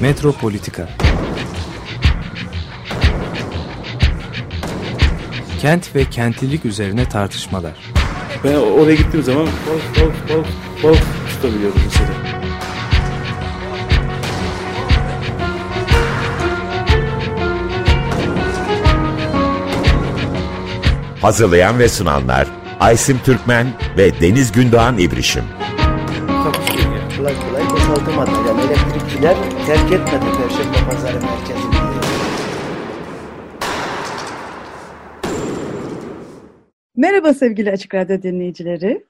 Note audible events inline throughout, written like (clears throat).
Metropolitika Kent ve kentlilik üzerine tartışmalar. Ben oraya gittiğim zaman balık balık balık balık tutabiliyordum mesela. Hazırlayan ve sunanlar Aysim Türkmen ve Deniz Gündoğan İbrişim. Kolay kolay Yani elektrikçiler terk etmedi Perşembe Pazarı merkezini. Merhaba sevgili Açık Radyo dinleyicileri.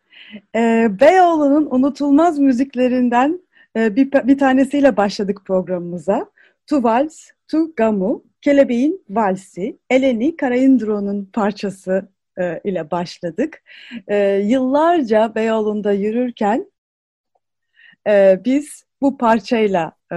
Ee, Beyoğlu'nun unutulmaz müziklerinden e, bir, bir tanesiyle başladık programımıza. Tu Vals, Tu Gamu, Kelebeğin Valsi, Eleni Karayindro'nun parçası e, ile başladık. E, yıllarca Beyoğlu'nda yürürken e, biz bu parçayla e,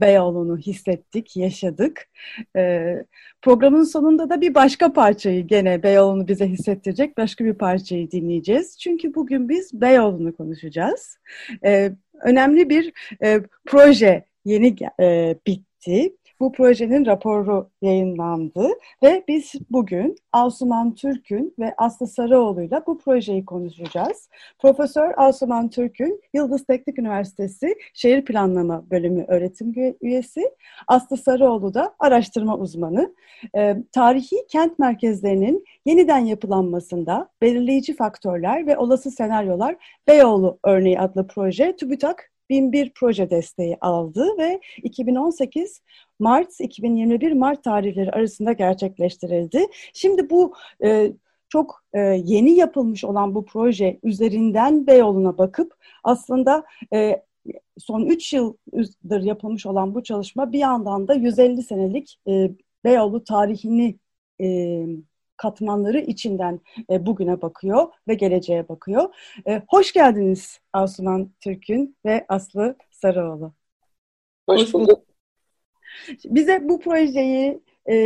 Beyoğlu'nu hissettik, yaşadık. E, programın sonunda da bir başka parçayı gene Beyoğlu'nu bize hissettirecek başka bir parçayı dinleyeceğiz. Çünkü bugün biz Beyoğlu'nu konuşacağız. E, önemli bir e, proje yeni e, bitti. Bu projenin raporu yayınlandı ve biz bugün Asuman Türk'ün ve Aslı Sarıoğlu'yla bu projeyi konuşacağız. Profesör Asuman Türk'ün Yıldız Teknik Üniversitesi Şehir Planlama Bölümü öğretim üyesi, Aslı Sarıoğlu da araştırma uzmanı. E, tarihi kent merkezlerinin yeniden yapılanmasında belirleyici faktörler ve olası senaryolar Beyoğlu örneği adlı proje TÜBİTAK 1001 proje desteği aldı ve 2018 Mart 2021 Mart tarihleri arasında gerçekleştirildi. Şimdi bu e, çok e, yeni yapılmış olan bu proje üzerinden Beyoğlu'na bakıp aslında e, son 3 yıldır yapılmış olan bu çalışma bir yandan da 150 senelik e, Beyoğlu tarihini e, katmanları içinden e, bugüne bakıyor ve geleceğe bakıyor. E, hoş geldiniz Asuman Türk'ün ve Aslı Sarıoğlu. Hoş bulduk. Bize bu projeyi e,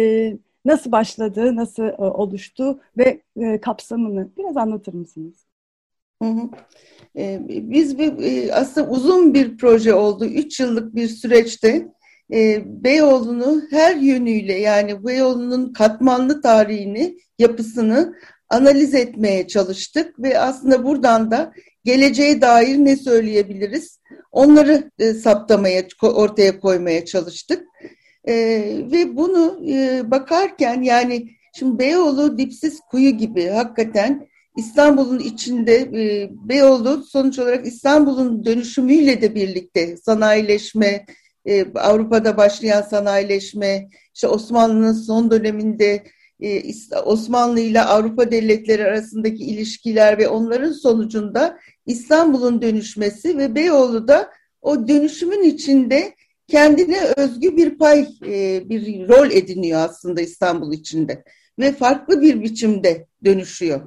nasıl başladı, nasıl e, oluştu ve e, kapsamını biraz anlatır mısınız? Hı hı. Ee, biz bir, e, aslında uzun bir proje oldu. Üç yıllık bir süreçte e, Beyoğlu'nu her yönüyle yani Beyoğlu'nun katmanlı tarihini, yapısını analiz etmeye çalıştık ve aslında buradan da geleceğe dair ne söyleyebiliriz? Onları e, saptamaya, ortaya koymaya çalıştık. E, ve bunu e, bakarken yani şimdi Beyoğlu dipsiz kuyu gibi hakikaten İstanbul'un içinde e, Beyoğlu sonuç olarak İstanbul'un dönüşümüyle de birlikte sanayileşme, e, Avrupa'da başlayan sanayileşme, işte Osmanlı'nın son döneminde e, Osmanlı ile Avrupa devletleri arasındaki ilişkiler ve onların sonucunda İstanbul'un dönüşmesi ve Beyoğlu da o dönüşümün içinde kendine özgü bir pay, e, bir rol ediniyor aslında İstanbul içinde ve farklı bir biçimde dönüşüyor.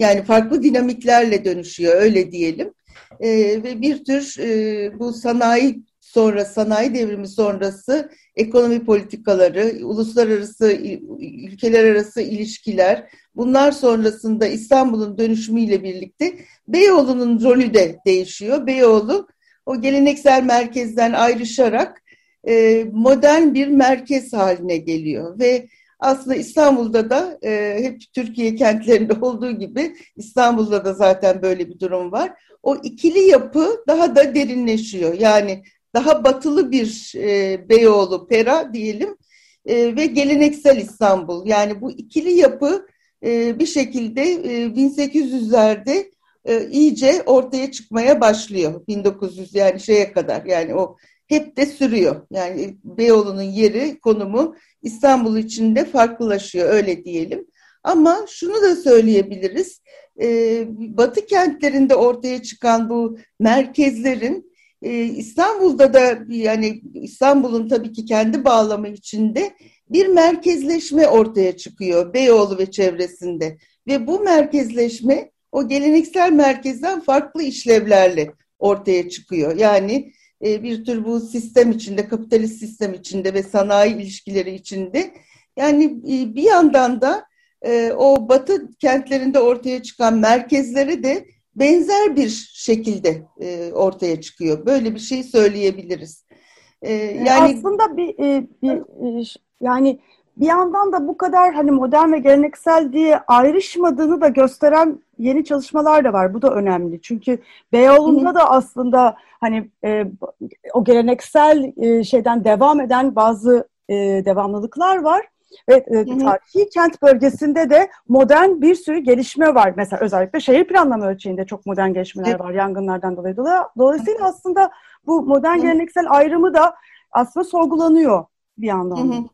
Yani farklı dinamiklerle dönüşüyor öyle diyelim. E, ve bir tür e, bu sanayi sonra sanayi devrimi sonrası ekonomi politikaları, uluslararası, ülkeler arası ilişkiler, bunlar sonrasında İstanbul'un dönüşümüyle birlikte Beyoğlu'nun rolü de değişiyor. Beyoğlu o geleneksel merkezden ayrışarak e, modern bir merkez haline geliyor ve aslında İstanbul'da da e, hep Türkiye kentlerinde (laughs) olduğu gibi İstanbul'da da zaten böyle bir durum var. O ikili yapı daha da derinleşiyor. Yani daha batılı bir e, Beyoğlu, Pera diyelim e, ve geleneksel İstanbul. Yani bu ikili yapı e, bir şekilde e, 1800'lerde e, iyice ortaya çıkmaya başlıyor. 1900 yani şeye kadar yani o hep de sürüyor. Yani Beyoğlu'nun yeri, konumu İstanbul içinde farklılaşıyor öyle diyelim. Ama şunu da söyleyebiliriz. E, batı kentlerinde ortaya çıkan bu merkezlerin İstanbul'da da yani İstanbul'un tabii ki kendi bağlamı içinde bir merkezleşme ortaya çıkıyor Beyoğlu ve çevresinde. Ve bu merkezleşme o geleneksel merkezden farklı işlevlerle ortaya çıkıyor. Yani e, bir tür bu sistem içinde, kapitalist sistem içinde ve sanayi ilişkileri içinde. Yani e, bir yandan da e, o batı kentlerinde ortaya çıkan merkezlere de benzer bir şekilde e, ortaya çıkıyor. Böyle bir şey söyleyebiliriz. Ee, yani aslında bir, e, bir e, yani bir yandan da bu kadar hani modern ve geleneksel diye ayrışmadığını da gösteren yeni çalışmalar da var. Bu da önemli. Çünkü Beyoğlu'nda da aslında hani e, o geleneksel e, şeyden devam eden bazı e, devamlılıklar var. Ve e, tarihi kent bölgesinde de modern bir sürü gelişme var. Mesela özellikle şehir planlama ölçeğinde çok modern gelişmeler var yangınlardan dolayı. Dolayısıyla aslında bu modern geleneksel ayrımı da aslında sorgulanıyor bir yandan. Hı hı.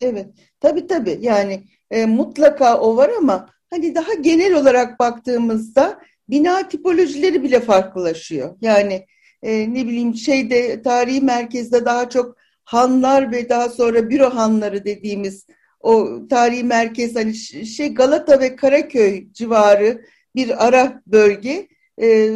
Evet, tabii tabii. Yani e, mutlaka o var ama hani daha genel olarak baktığımızda bina tipolojileri bile farklılaşıyor. Yani e, ne bileyim şeyde tarihi merkezde daha çok hanlar ve daha sonra büro hanları dediğimiz o tarihi merkez hani şey Galata ve Karaköy civarı bir ara bölge e,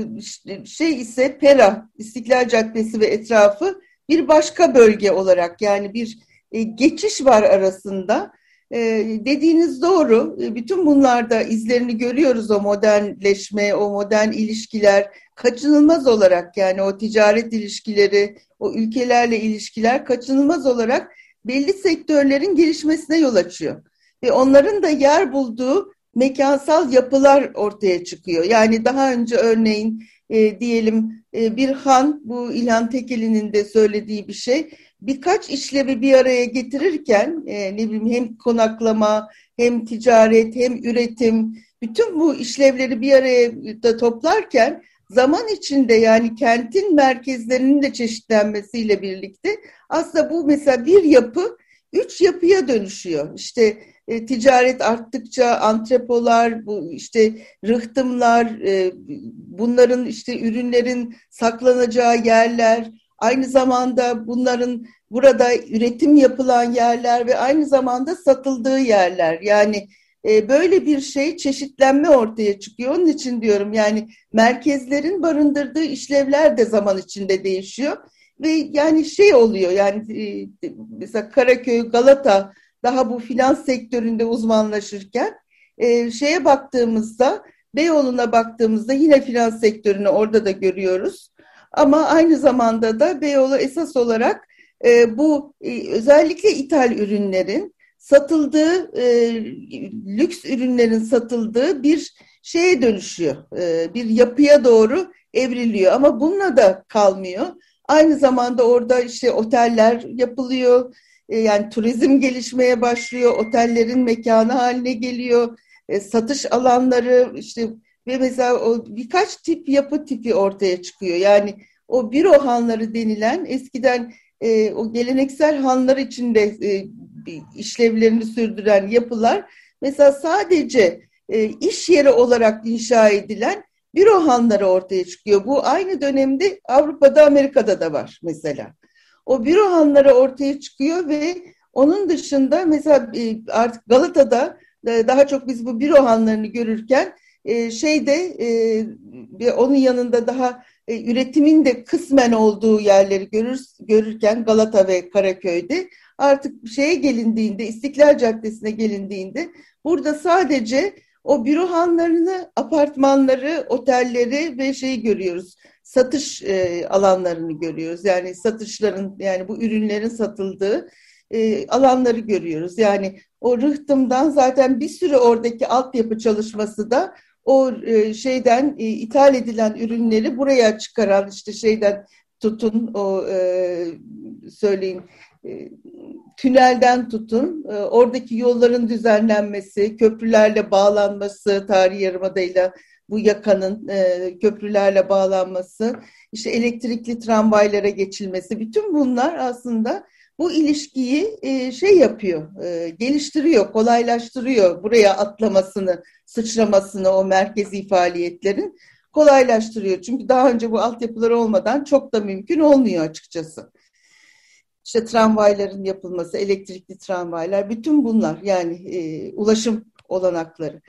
şey ise Pera İstiklal Caddesi ve etrafı bir başka bölge olarak yani bir e, geçiş var arasında. E, dediğiniz doğru. E, bütün bunlarda izlerini görüyoruz o modernleşme, o modern ilişkiler kaçınılmaz olarak yani o ticaret ilişkileri, o ülkelerle ilişkiler kaçınılmaz olarak belli sektörlerin gelişmesine yol açıyor. Ve onların da yer bulduğu mekansal yapılar ortaya çıkıyor. Yani daha önce örneğin e, diyelim e, bir han, bu İlhan Tekeli'nin de söylediği bir şey, birkaç işlevi bir araya getirirken e, ne bileyim hem konaklama hem ticaret hem üretim bütün bu işlevleri bir araya da toplarken zaman içinde yani kentin merkezlerinin de çeşitlenmesiyle birlikte aslında bu mesela bir yapı üç yapıya dönüşüyor. İşte e, ticaret arttıkça antrepolar, bu işte rıhtımlar, e, bunların işte ürünlerin saklanacağı yerler, aynı zamanda bunların burada üretim yapılan yerler ve aynı zamanda satıldığı yerler. Yani e, böyle bir şey çeşitlenme ortaya çıkıyor. Onun için diyorum yani merkezlerin barındırdığı işlevler de zaman içinde değişiyor. Ve yani şey oluyor yani e, mesela Karaköy, Galata daha bu finans sektöründe uzmanlaşırken e, şeye baktığımızda Beyoğlu'na baktığımızda yine finans sektörünü orada da görüyoruz. Ama aynı zamanda da Beyoğlu esas olarak e, bu e, özellikle ithal ürünlerin satıldığı, e, lüks ürünlerin satıldığı bir şeye dönüşüyor. E, bir yapıya doğru evriliyor ama bununla da kalmıyor. Aynı zamanda orada işte oteller yapılıyor. E, yani turizm gelişmeye başlıyor. Otellerin mekanı haline geliyor. E, satış alanları işte ve mesela o birkaç tip yapı tipi ortaya çıkıyor. Yani o büro hanları denilen eskiden e, o geleneksel hanlar içinde e, işlevlerini sürdüren yapılar mesela sadece e, iş yeri olarak inşa edilen büro hanları ortaya çıkıyor. Bu aynı dönemde Avrupa'da Amerika'da da var mesela. O büro hanları ortaya çıkıyor ve onun dışında mesela e, artık Galata'da e, daha çok biz bu büro hanlarını görürken e, şeyde e, onun yanında daha e, üretimin de kısmen olduğu yerleri görür, görürken Galata ve Karaköy'de artık şeye gelindiğinde İstiklal Caddesi'ne gelindiğinde burada sadece o büro hanlarını, apartmanları, otelleri ve şeyi görüyoruz. Satış e, alanlarını görüyoruz. Yani satışların yani bu ürünlerin satıldığı alanları görüyoruz. Yani o rıhtımdan zaten bir sürü oradaki altyapı çalışması da o e, şeyden e, ithal edilen ürünleri buraya çıkaran işte şeyden tutun o e, söyleyin tünelden tutun oradaki yolların düzenlenmesi, köprülerle bağlanması, tarihi yarımadayla bu yakanın köprülerle bağlanması, işte elektrikli tramvaylara geçilmesi, bütün bunlar aslında bu ilişkiyi e, şey yapıyor, e, geliştiriyor, kolaylaştırıyor buraya atlamasını, sıçramasını o merkezi faaliyetlerin kolaylaştırıyor. Çünkü daha önce bu altyapılar olmadan çok da mümkün olmuyor açıkçası. İşte tramvayların yapılması, elektrikli tramvaylar, bütün bunlar yani e, ulaşım olanakları.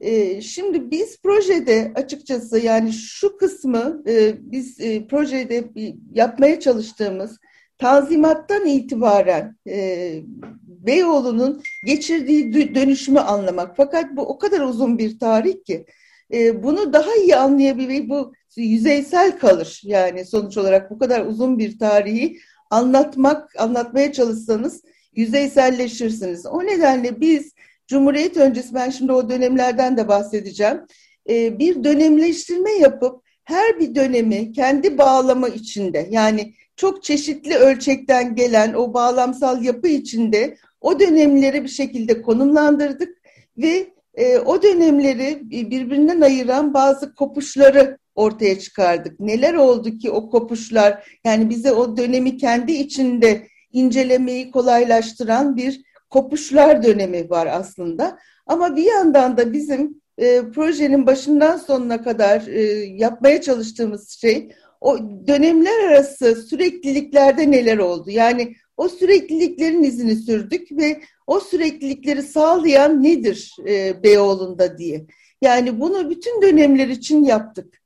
E, şimdi biz projede açıkçası yani şu kısmı e, biz e, projede yapmaya çalıştığımız Tanzimattan itibaren e, Beyoğlu'nun geçirdiği dönüşümü anlamak. Fakat bu o kadar uzun bir tarih ki e, bunu daha iyi anlayabilmek bu yüzeysel kalır. Yani sonuç olarak bu kadar uzun bir tarihi anlatmak, anlatmaya çalışsanız yüzeyselleşirsiniz. O nedenle biz Cumhuriyet öncesi, ben şimdi o dönemlerden de bahsedeceğim, e, bir dönemleştirme yapıp her bir dönemi kendi bağlamı içinde yani çok çeşitli ölçekten gelen o bağlamsal yapı içinde o dönemleri bir şekilde konumlandırdık ve e, o dönemleri birbirinden ayıran bazı kopuşları ortaya çıkardık. Neler oldu ki o kopuşlar yani bize o dönemi kendi içinde incelemeyi kolaylaştıran bir kopuşlar dönemi var aslında. Ama bir yandan da bizim e, projenin başından sonuna kadar e, yapmaya çalıştığımız şey o dönemler arası sürekliliklerde neler oldu? Yani o sürekliliklerin izini sürdük ve o süreklilikleri sağlayan nedir e, Beyoğlu'nda diye. Yani bunu bütün dönemler için yaptık.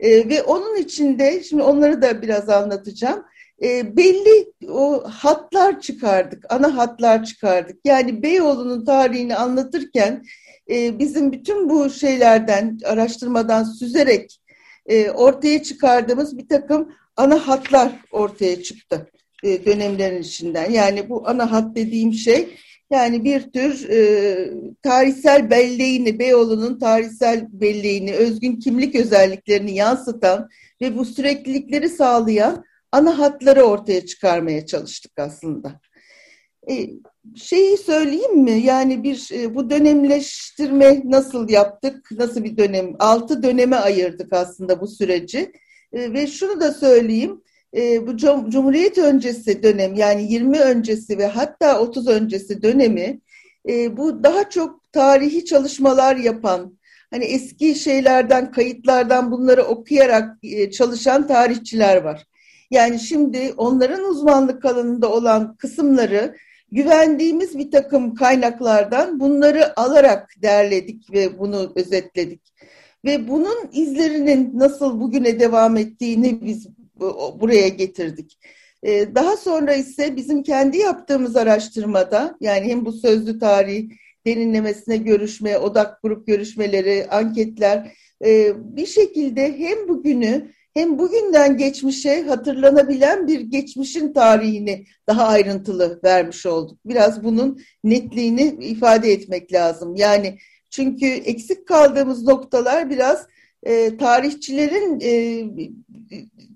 E, ve onun içinde, şimdi onları da biraz anlatacağım, e, belli o hatlar çıkardık, ana hatlar çıkardık. Yani Beyoğlu'nun tarihini anlatırken e, bizim bütün bu şeylerden, araştırmadan süzerek e, ortaya çıkardığımız bir takım ana hatlar ortaya çıktı e, dönemlerin içinden. Yani bu ana hat dediğim şey yani bir tür e, tarihsel belleğini, Beyoğlu'nun tarihsel belleğini, özgün kimlik özelliklerini yansıtan ve bu süreklilikleri sağlayan ana hatları ortaya çıkarmaya çalıştık aslında. E, şeyi söyleyeyim mi? Yani bir e, bu dönemleştirme nasıl yaptık? Nasıl bir dönem? Altı döneme ayırdık aslında bu süreci. E, ve şunu da söyleyeyim. E, bu Cumhuriyet öncesi dönem yani 20 öncesi ve hatta 30 öncesi dönemi bu daha çok tarihi çalışmalar yapan, hani eski şeylerden, kayıtlardan bunları okuyarak çalışan tarihçiler var. Yani şimdi onların uzmanlık alanında olan kısımları güvendiğimiz bir takım kaynaklardan bunları alarak derledik ve bunu özetledik. Ve bunun izlerinin nasıl bugüne devam ettiğini biz buraya getirdik. Ee, daha sonra ise bizim kendi yaptığımız araştırmada yani hem bu sözlü tarih derinlemesine görüşme, odak grup görüşmeleri, anketler e, bir şekilde hem bugünü hem bugünden geçmişe hatırlanabilen bir geçmişin tarihini daha ayrıntılı vermiş olduk. Biraz bunun netliğini ifade etmek lazım. Yani çünkü eksik kaldığımız noktalar biraz e, tarihçilerin e,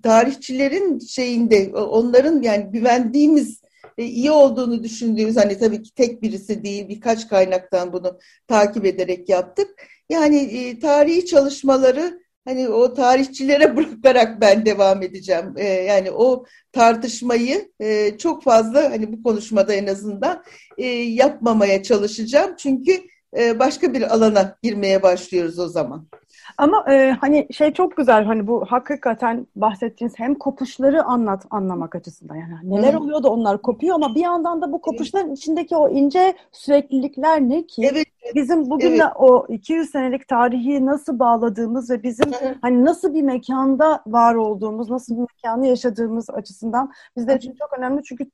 tarihçilerin şeyinde onların yani güvendiğimiz e, iyi olduğunu düşündüğümüz hani tabii ki tek birisi değil birkaç kaynaktan bunu takip ederek yaptık. Yani e, tarihi çalışmaları hani o tarihçilere (laughs) bırakarak ben devam edeceğim. E, yani o tartışmayı e, çok fazla hani bu konuşmada en azından e, yapmamaya çalışacağım. Çünkü e, başka bir alana girmeye başlıyoruz o zaman. Ama e, hani şey çok güzel hani bu hakikaten bahsettiğiniz hem kopuşları anlat anlamak açısından. Yani neler oluyor da onlar kopuyor ama bir yandan da bu kopuşların içindeki o ince süreklilikler ne ki? Evet. bizim bugünle evet. o 200 senelik tarihi nasıl bağladığımız ve bizim hani nasıl bir mekanda var olduğumuz, nasıl bir mekanı yaşadığımız açısından bizler için çok önemli. Çünkü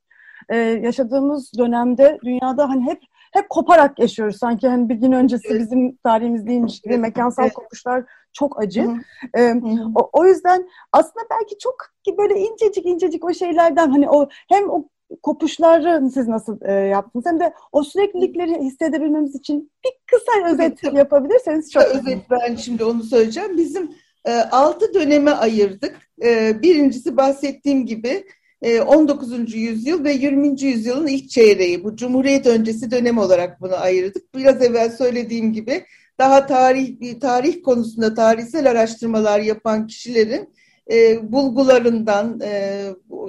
e, yaşadığımız dönemde dünyada hani hep hep koparak yaşıyoruz. Sanki hani bir gün öncesi bizim tarihimiz değilmiş gibi mekansal kopuşlar çok acı. Hı hı. Ee, O, o yüzden aslında belki çok böyle incecik incecik o şeylerden hani o hem o kopuşları siz nasıl e, yaptınız hem de o süreklilikleri hissedebilmemiz için bir kısa özet evet, yapabilirseniz çok özet ben şimdi onu söyleyeceğim. Bizim e, altı döneme ayırdık. E, birincisi bahsettiğim gibi 19. Ee, yüzyıl ve 20. yüzyılın ilk çeyreği. Bu Cumhuriyet öncesi dönem olarak bunu ayırdık. Biraz evvel söylediğim gibi daha tarih tarih konusunda tarihsel araştırmalar yapan kişilerin e, bulgularından, e,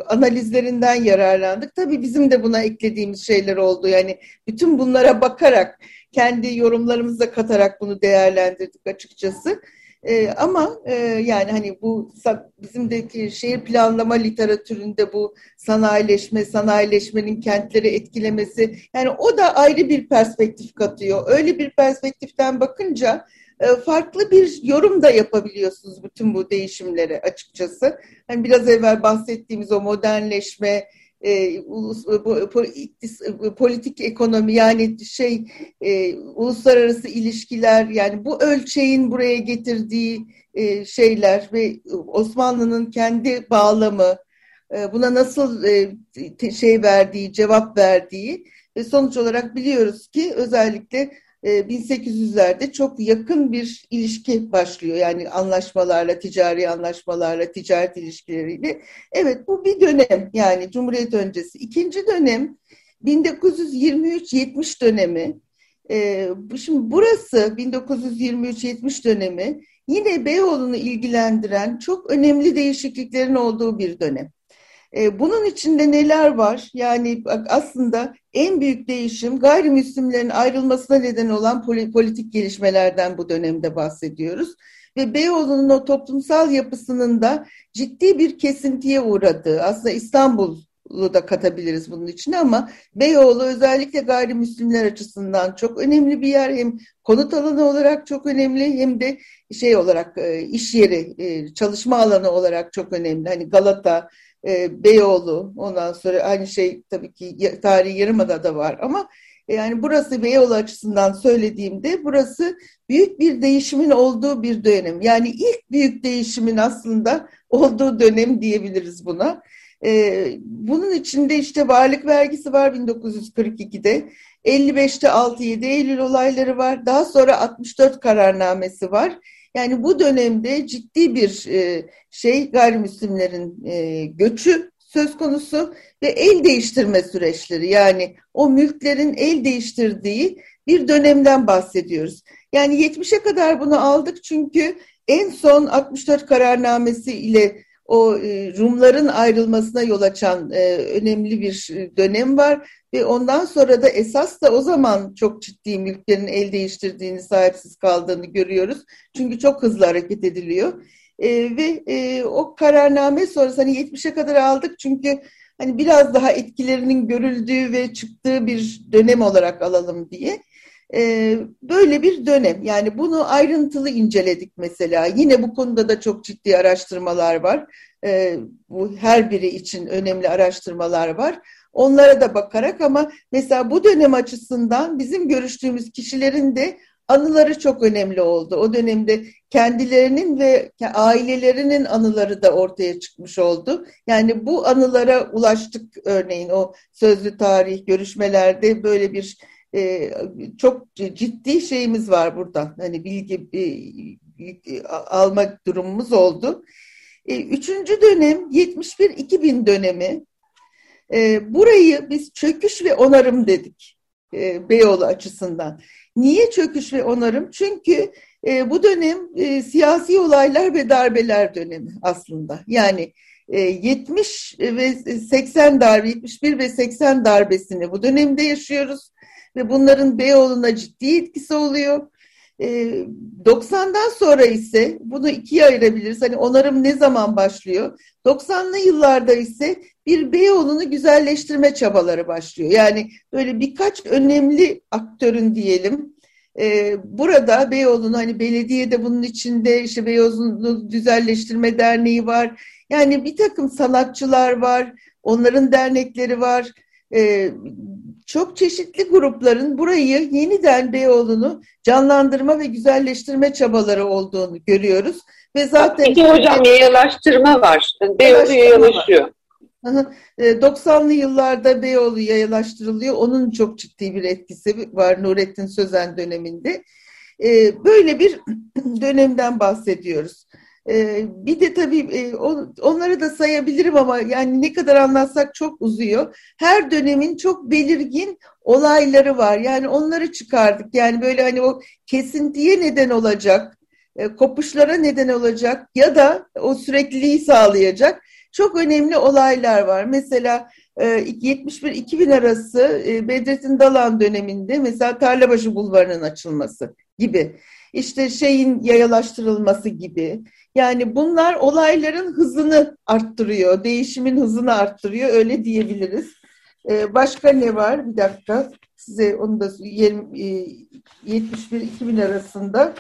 analizlerinden yararlandık. Tabii bizim de buna eklediğimiz şeyler oldu. Yani bütün bunlara bakarak, kendi yorumlarımıza katarak bunu değerlendirdik açıkçası. E, ama e, yani hani bu bizimdeki şehir planlama literatüründe bu sanayileşme, sanayileşmenin kentleri etkilemesi yani o da ayrı bir perspektif katıyor. Öyle bir perspektiften bakınca e, farklı bir yorum da yapabiliyorsunuz bütün bu değişimlere açıkçası. Hani biraz evvel bahsettiğimiz o modernleşme, e, ulus, bu, politik ekonomi yani şey e, uluslararası ilişkiler yani bu ölçeğin buraya getirdiği e, şeyler ve Osmanlı'nın kendi bağlamı e, buna nasıl e, şey verdiği, cevap verdiği ve sonuç olarak biliyoruz ki özellikle 1800'lerde e, çok yakın bir ilişki başlıyor. Yani anlaşmalarla, ticari anlaşmalarla, ticaret ilişkileriyle. Evet bu bir dönem yani Cumhuriyet öncesi. İkinci dönem 1923-70 dönemi. Şimdi burası 1923-70 dönemi yine Beyoğlu'nu ilgilendiren çok önemli değişikliklerin olduğu bir dönem. E, bunun içinde neler var? Yani aslında en büyük değişim gayrimüslimlerin ayrılmasına neden olan politik gelişmelerden bu dönemde bahsediyoruz. Ve Beyoğlu'nun o toplumsal yapısının da ciddi bir kesintiye uğradığı, aslında İstanbul'u da katabiliriz bunun içine ama Beyoğlu özellikle gayrimüslimler açısından çok önemli bir yer. Hem konut alanı olarak çok önemli hem de şey olarak e, iş yeri, e, çalışma alanı olarak çok önemli. Hani Galata, e, Beyoğlu, ondan sonra aynı şey tabii ki tarihi Yarımada'da var ama yani burası Beyoğlu açısından söylediğimde burası büyük bir değişimin olduğu bir dönem. Yani ilk büyük değişimin aslında olduğu dönem diyebiliriz buna. Ee, bunun içinde işte varlık vergisi var 1942'de. 55'te 6-7 Eylül olayları var. Daha sonra 64 kararnamesi var. Yani bu dönemde ciddi bir e, şey gayrimüslimlerin e, göçü söz konusu ve el değiştirme süreçleri yani o mülklerin el değiştirdiği bir dönemden bahsediyoruz. Yani 70'e kadar bunu aldık çünkü en son 64 kararnamesi ile o e, Rumların ayrılmasına yol açan e, önemli bir e, dönem var ve ondan sonra da esas da o zaman çok ciddi mülklerin el değiştirdiğini, sahipsiz kaldığını görüyoruz. Çünkü çok hızlı hareket ediliyor. ve o kararname sonrası hani 70'e kadar aldık çünkü hani biraz daha etkilerinin görüldüğü ve çıktığı bir dönem olarak alalım diye. Böyle bir dönem. Yani bunu ayrıntılı inceledik mesela. Yine bu konuda da çok ciddi araştırmalar var. bu her biri için önemli araştırmalar var. Onlara da bakarak ama mesela bu dönem açısından bizim görüştüğümüz kişilerin de anıları çok önemli oldu. O dönemde kendilerinin ve ailelerinin anıları da ortaya çıkmış oldu. Yani bu anılara ulaştık örneğin o sözlü tarih görüşmelerde böyle bir e, çok ciddi şeyimiz var buradan. Hani bilgi e, almak durumumuz oldu. E, üçüncü dönem 71-2000 dönemi. E, burayı biz çöküş ve onarım dedik e, Beyoğlu açısından. Niye çöküş ve onarım? Çünkü e, bu dönem e, siyasi olaylar ve darbeler dönemi aslında. Yani e, 70 ve 80 darbe, 71 ve 80 darbesini bu dönemde yaşıyoruz ve bunların Beyoğlu'na ciddi etkisi oluyor. 90'dan ee, sonra ise bunu ikiye ayırabiliriz. Hani onarım ne zaman başlıyor? 90'lı yıllarda ise bir Beyoğlu'nu güzelleştirme çabaları başlıyor. Yani böyle birkaç önemli aktörün diyelim e, burada Beyoğlu'nu hani belediye de bunun içinde işte Beyoğlu'nu Güzelleştirme Derneği var. Yani bir takım sanatçılar var, onların dernekleri var. Çok çeşitli grupların burayı yeniden Beyoğlu'nu canlandırma ve güzelleştirme çabaları olduğunu görüyoruz. Ve zaten Peki hocam yayalaştırma var. Beyoğlu yayalaşıyor. 90'lı e, yıllarda Beyoğlu yayalaştırılıyor. Onun çok ciddi bir etkisi var Nurettin Sözen döneminde. E, böyle bir (clears throat) dönemden bahsediyoruz. Ee, bir de tabii e, onları da sayabilirim ama yani ne kadar anlatsak çok uzuyor. Her dönemin çok belirgin olayları var. Yani onları çıkardık. Yani böyle hani o kesintiye neden olacak, e, kopuşlara neden olacak ya da o sürekliliği sağlayacak çok önemli olaylar var. Mesela 71-2000 e, arası Bedrettin Dalan döneminde mesela Tarlabaşı Bulvarı'nın açılması gibi. İşte şeyin yayalaştırılması gibi. Yani bunlar olayların hızını arttırıyor, değişimin hızını arttırıyor öyle diyebiliriz. Ee, başka ne var? Bir dakika size onu da 71-2000 e, arasında.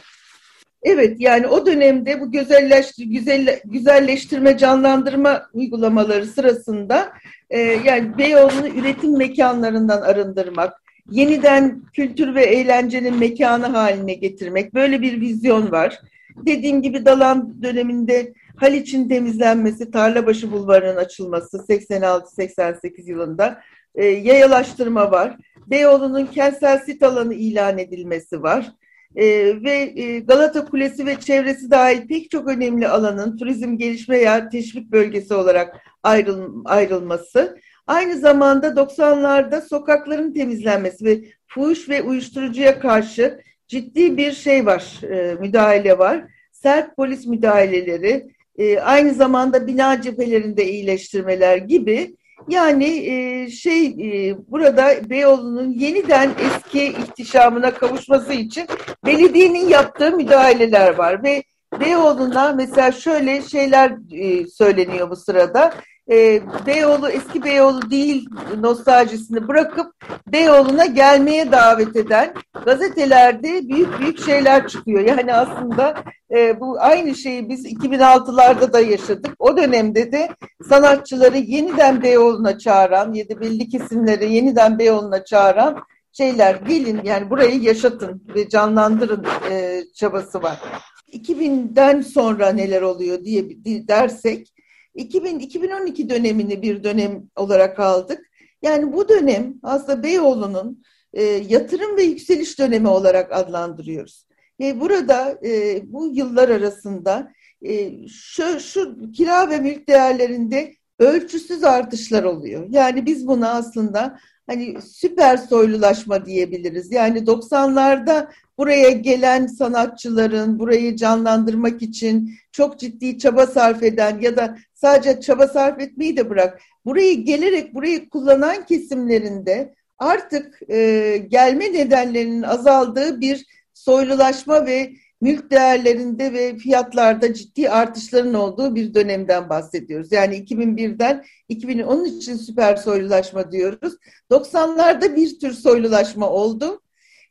Evet yani o dönemde bu güzelleştir, güzel, güzelleştirme, canlandırma uygulamaları sırasında e, yani Beyoğlu'nu üretim mekanlarından arındırmak, yeniden kültür ve eğlencenin mekanı haline getirmek böyle bir vizyon var. Dediğim gibi Dalan döneminde Haliç'in temizlenmesi, Tarlabaşı Bulvarı'nın açılması 86-88 yılında e, yayalaştırma var. Beyoğlu'nun kentsel sit alanı ilan edilmesi var. E, ve e, Galata Kulesi ve çevresi dahil pek çok önemli alanın turizm gelişme ya teşvik bölgesi olarak ayrıl, ayrılması. Aynı zamanda 90'larda sokakların temizlenmesi ve fuhuş ve uyuşturucuya karşı ciddi bir şey var, e, müdahale var. Sert polis müdahaleleri, e, aynı zamanda bina cephelerinde iyileştirmeler gibi yani e, şey e, burada Beyoğlu'nun yeniden eski ihtişamına kavuşması için belediyenin yaptığı müdahaleler var ve Beyoğlu'na mesela şöyle şeyler e, söyleniyor bu sırada e, Beyoğlu eski Beyoğlu değil nostaljisini bırakıp Beyoğlu'na gelmeye davet eden gazetelerde büyük büyük şeyler çıkıyor. Yani aslında e, bu aynı şeyi biz 2006'larda da yaşadık. O dönemde de sanatçıları yeniden Beyoğlu'na çağıran ya da belli kesimleri yeniden Beyoğlu'na çağıran şeyler gelin yani burayı yaşatın ve canlandırın e, çabası var. 2000'den sonra neler oluyor diye dersek 2000-2012 dönemini bir dönem olarak aldık. Yani bu dönem aslında Beyoğlu'nun e, yatırım ve yükseliş dönemi olarak adlandırıyoruz. Ve burada e, bu yıllar arasında e, şu, şu kira ve mülk değerlerinde ölçüsüz artışlar oluyor. Yani biz buna aslında hani süper soylulaşma diyebiliriz. Yani 90'larda buraya gelen sanatçıların burayı canlandırmak için çok ciddi çaba sarf eden ya da sadece çaba sarf etmeyi de bırak. Burayı gelerek burayı kullanan kesimlerinde artık e, gelme nedenlerinin azaldığı bir soylulaşma ve mülk değerlerinde ve fiyatlarda ciddi artışların olduğu bir dönemden bahsediyoruz. Yani 2001'den 2000 onun için süper soylulaşma diyoruz. 90'larda bir tür soylulaşma oldu.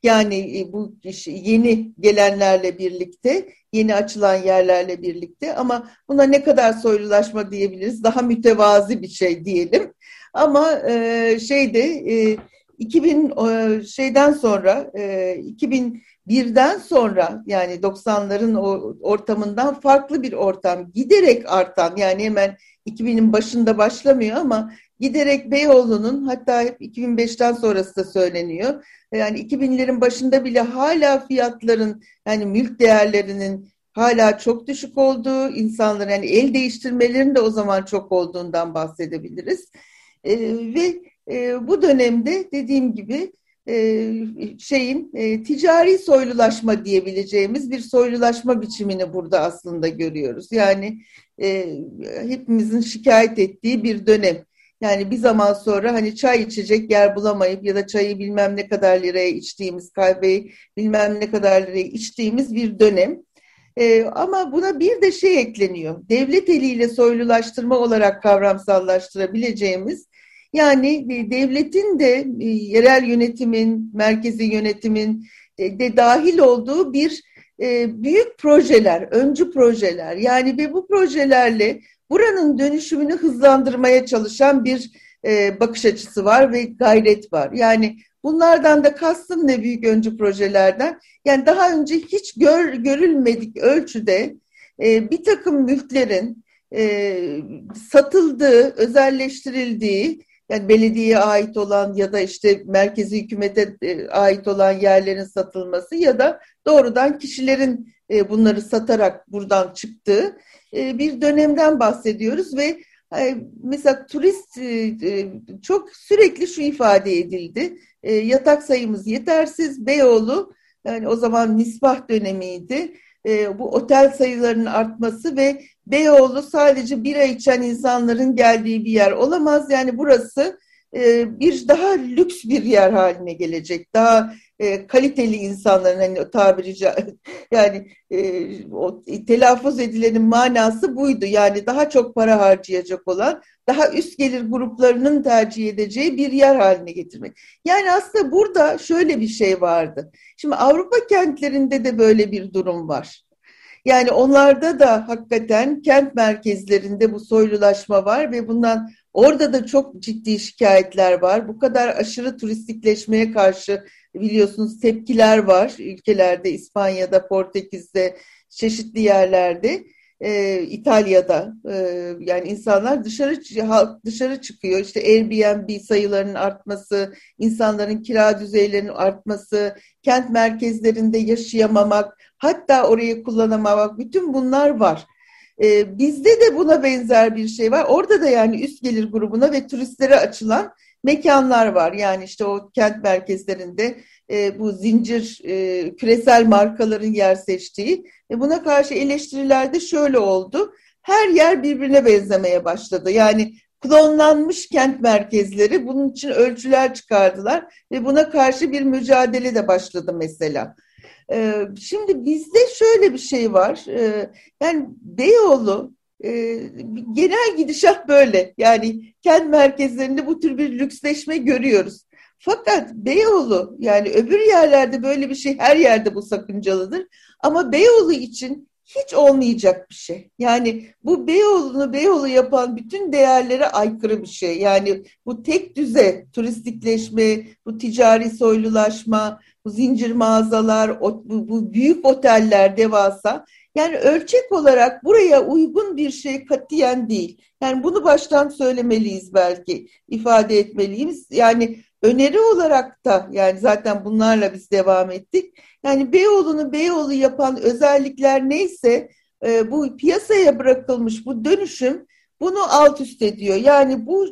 Yani e, bu yeni gelenlerle birlikte, yeni açılan yerlerle birlikte ama buna ne kadar soylulaşma diyebiliriz? Daha mütevazi bir şey diyelim. Ama e, şeyde e, 2000 e, şeyden sonra e, 2000 birden sonra yani 90'ların o ortamından farklı bir ortam giderek artan yani hemen 2000'in başında başlamıyor ama giderek Beyoğlu'nun hatta hep 2005'ten sonrası da söyleniyor. Yani 2000'lerin başında bile hala fiyatların yani mülk değerlerinin hala çok düşük olduğu, insanların yani el değiştirmelerin de o zaman çok olduğundan bahsedebiliriz. ee, ve e, bu dönemde dediğim gibi e, şeyin e, ticari soylulaşma diyebileceğimiz bir soylulaşma biçimini burada aslında görüyoruz. Yani e, hepimizin şikayet ettiği bir dönem. Yani bir zaman sonra hani çay içecek yer bulamayıp ya da çayı bilmem ne kadar liraya içtiğimiz, kahveyi bilmem ne kadar liraya içtiğimiz bir dönem. Ee, ama buna bir de şey ekleniyor. Devlet eliyle soylulaştırma olarak kavramsallaştırabileceğimiz yani e, devletin de e, yerel yönetimin, merkezi yönetimin e, de dahil olduğu bir büyük projeler, öncü projeler. Yani ve bu projelerle buranın dönüşümünü hızlandırmaya çalışan bir bakış açısı var ve gayret var. Yani bunlardan da kastım ne büyük öncü projelerden? Yani daha önce hiç gör, görülmedik ölçüde bir takım mülklerin satıldığı, özelleştirildiği yani belediyeye ait olan ya da işte merkezi hükümete e, ait olan yerlerin satılması ya da doğrudan kişilerin e, bunları satarak buradan çıktığı e, bir dönemden bahsediyoruz ve mesela turist çok sürekli şu ifade edildi. Yatak sayımız yetersiz. Beyoğlu yani o zaman nisbah dönemiydi bu otel sayılarının artması ve Beyoğlu sadece bira içen insanların geldiği bir yer olamaz. Yani burası e, bir daha lüks bir yer haline gelecek. Daha e, kaliteli insanların hani tabiri (laughs) yani e, o telaffuz edilenin manası buydu. Yani daha çok para harcayacak olan, daha üst gelir gruplarının tercih edeceği bir yer haline getirmek. Yani aslında burada şöyle bir şey vardı. Şimdi Avrupa kentlerinde de böyle bir durum var. Yani onlarda da hakikaten kent merkezlerinde bu soylulaşma var ve bundan orada da çok ciddi şikayetler var. Bu kadar aşırı turistikleşmeye karşı biliyorsunuz tepkiler var ülkelerde, İspanya'da, Portekiz'de, çeşitli yerlerde. E, İtalya'da e, yani insanlar dışarı dışarı çıkıyor işte Airbnb sayılarının artması insanların kira düzeylerinin artması kent merkezlerinde yaşayamamak hatta orayı kullanamamak bütün bunlar var. E, bizde de buna benzer bir şey var orada da yani üst gelir grubuna ve turistlere açılan mekanlar var yani işte o kent merkezlerinde e, bu zincir e, küresel markaların yer seçtiği ve buna karşı eleştiriler de şöyle oldu. Her yer birbirine benzemeye başladı. Yani klonlanmış kent merkezleri bunun için ölçüler çıkardılar ve buna karşı bir mücadele de başladı mesela. Ee, şimdi bizde şöyle bir şey var. Ee, yani Beyoğlu e, genel gidişat böyle. Yani kent merkezlerinde bu tür bir lüksleşme görüyoruz. Fakat Beyoğlu yani öbür yerlerde böyle bir şey her yerde bu sakıncalıdır. Ama Beyoğlu için hiç olmayacak bir şey. Yani bu Beyoğlu'nu Beyoğlu yapan bütün değerlere aykırı bir şey. Yani bu tek düze turistikleşme, bu ticari soylulaşma, bu zincir mağazalar, bu büyük oteller devasa. Yani ölçek olarak buraya uygun bir şey katiyen değil. Yani bunu baştan söylemeliyiz belki, ifade etmeliyiz. Yani öneri olarak da yani zaten bunlarla biz devam ettik. Yani Beyoğlu'nu Beyoğlu yapan özellikler neyse e, bu piyasaya bırakılmış bu dönüşüm bunu alt üst ediyor. Yani bu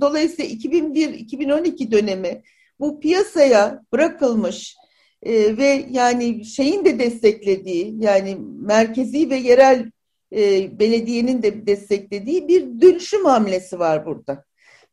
dolayısıyla 2001-2012 dönemi bu piyasaya bırakılmış e, ve yani şeyin de desteklediği yani merkezi ve yerel e, belediyenin de desteklediği bir dönüşüm hamlesi var burada.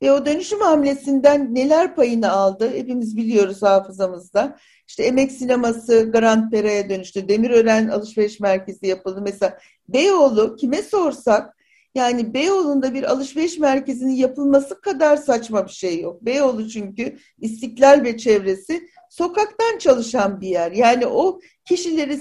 Ve o dönüşüm hamlesinden neler payını aldı hepimiz biliyoruz hafızamızda. İşte emek sineması Grand Pera'ya dönüştü. Demirören alışveriş merkezi yapıldı. Mesela Beyoğlu kime sorsak yani Beyoğlu'nda bir alışveriş merkezinin yapılması kadar saçma bir şey yok. Beyoğlu çünkü istiklal ve çevresi sokaktan çalışan bir yer. Yani o kişileri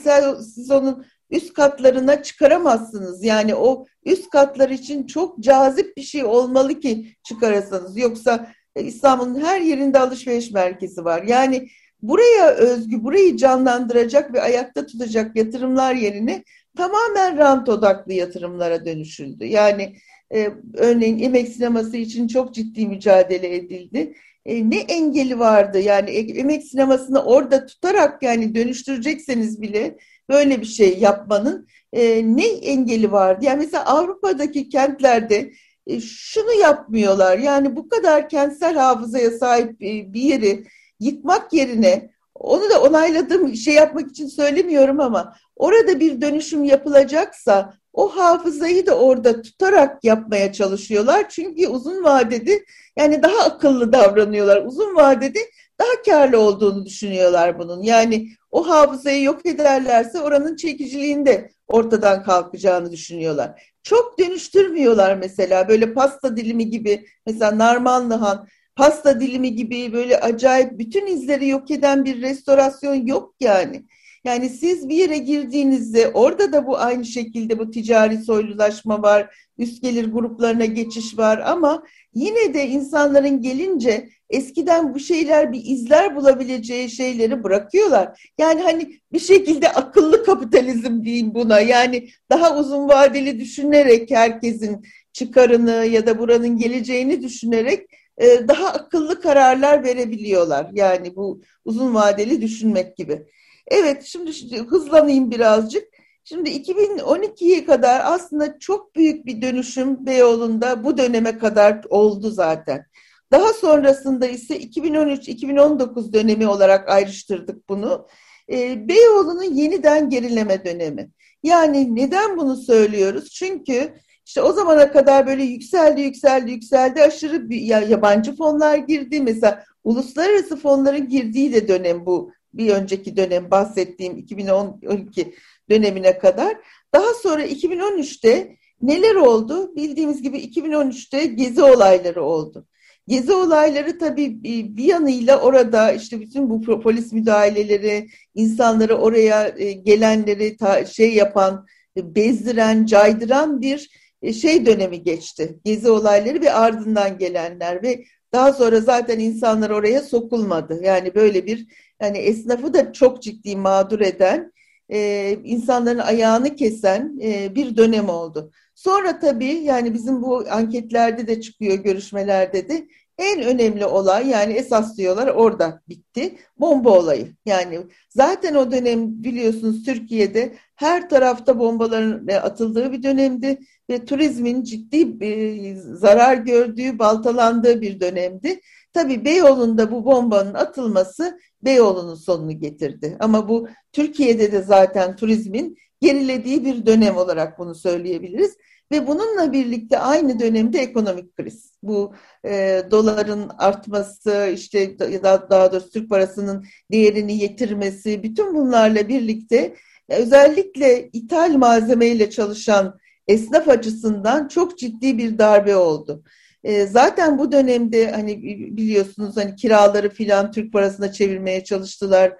siz onun üst katlarına çıkaramazsınız. Yani o üst katlar için çok cazip bir şey olmalı ki çıkarasınız. Yoksa e, İstanbul'un her yerinde alışveriş merkezi var. Yani buraya özgü, burayı canlandıracak ve ayakta tutacak yatırımlar yerine tamamen rant odaklı yatırımlara dönüşüldü. Yani e, örneğin emek sineması için çok ciddi mücadele edildi. E, ne engeli vardı yani e, emek sinemasını orada tutarak yani dönüştürecekseniz bile böyle bir şey yapmanın e, ne engeli vardı? Yani mesela Avrupa'daki kentlerde e, şunu yapmıyorlar. Yani bu kadar kentsel hafızaya sahip e, bir yeri yıkmak yerine onu da onayladığım şey yapmak için söylemiyorum ama orada bir dönüşüm yapılacaksa o hafızayı da orada tutarak yapmaya çalışıyorlar. Çünkü uzun vadede yani daha akıllı davranıyorlar. Uzun vadede daha karlı olduğunu düşünüyorlar bunun. Yani o hafızayı yok ederlerse oranın çekiciliğinde ortadan kalkacağını düşünüyorlar. Çok dönüştürmüyorlar mesela böyle pasta dilimi gibi mesela Narmanlıhan pasta dilimi gibi böyle acayip bütün izleri yok eden bir restorasyon yok yani. Yani siz bir yere girdiğinizde orada da bu aynı şekilde bu ticari soylulaşma var, üst gelir gruplarına geçiş var ama yine de insanların gelince eskiden bu şeyler bir izler bulabileceği şeyleri bırakıyorlar. Yani hani bir şekilde akıllı kapitalizm diyeyim buna. Yani daha uzun vadeli düşünerek herkesin çıkarını ya da buranın geleceğini düşünerek e, daha akıllı kararlar verebiliyorlar. Yani bu uzun vadeli düşünmek gibi. Evet şimdi hızlanayım birazcık. Şimdi 2012'ye kadar aslında çok büyük bir dönüşüm Beyoğlu'nda bu döneme kadar oldu zaten. Daha sonrasında ise 2013-2019 dönemi olarak ayrıştırdık bunu. E, Beyoğlu'nun yeniden gerileme dönemi. Yani neden bunu söylüyoruz? Çünkü işte o zamana kadar böyle yükseldi, yükseldi, yükseldi. Aşırı bir, ya, yabancı fonlar girdi. Mesela uluslararası fonların girdiği de dönem bu. Bir önceki dönem bahsettiğim 2012 dönemine kadar. Daha sonra 2013'te neler oldu? Bildiğimiz gibi 2013'te gezi olayları oldu. Gezi olayları tabii bir yanıyla orada işte bütün bu polis müdahaleleri, insanları oraya e, gelenleri şey yapan, e, bezdiren, caydıran bir e, şey dönemi geçti. Gezi olayları ve ardından gelenler ve daha sonra zaten insanlar oraya sokulmadı. Yani böyle bir yani esnafı da çok ciddi mağdur eden e, insanların ayağını kesen e, bir dönem oldu. Sonra tabii yani bizim bu anketlerde de çıkıyor, görüşmelerde de en önemli olay yani esas diyorlar orada bitti. Bomba olayı. Yani zaten o dönem biliyorsunuz Türkiye'de her tarafta bombaların atıldığı bir dönemdi ve turizmin ciddi bir zarar gördüğü, baltalandığı bir dönemdi. Tabii Beyoğlu'nda bu bombanın atılması Beyoğlu'nun sonunu getirdi. Ama bu Türkiye'de de zaten turizmin gerilediği bir dönem olarak bunu söyleyebiliriz. Ve bununla birlikte aynı dönemde ekonomik kriz. Bu e, doların artması, işte daha, daha doğrusu Türk parasının değerini yitirmesi, bütün bunlarla birlikte özellikle ithal malzemeyle çalışan esnaf açısından çok ciddi bir darbe oldu. E, zaten bu dönemde hani biliyorsunuz hani kiraları filan Türk parasına çevirmeye çalıştılar.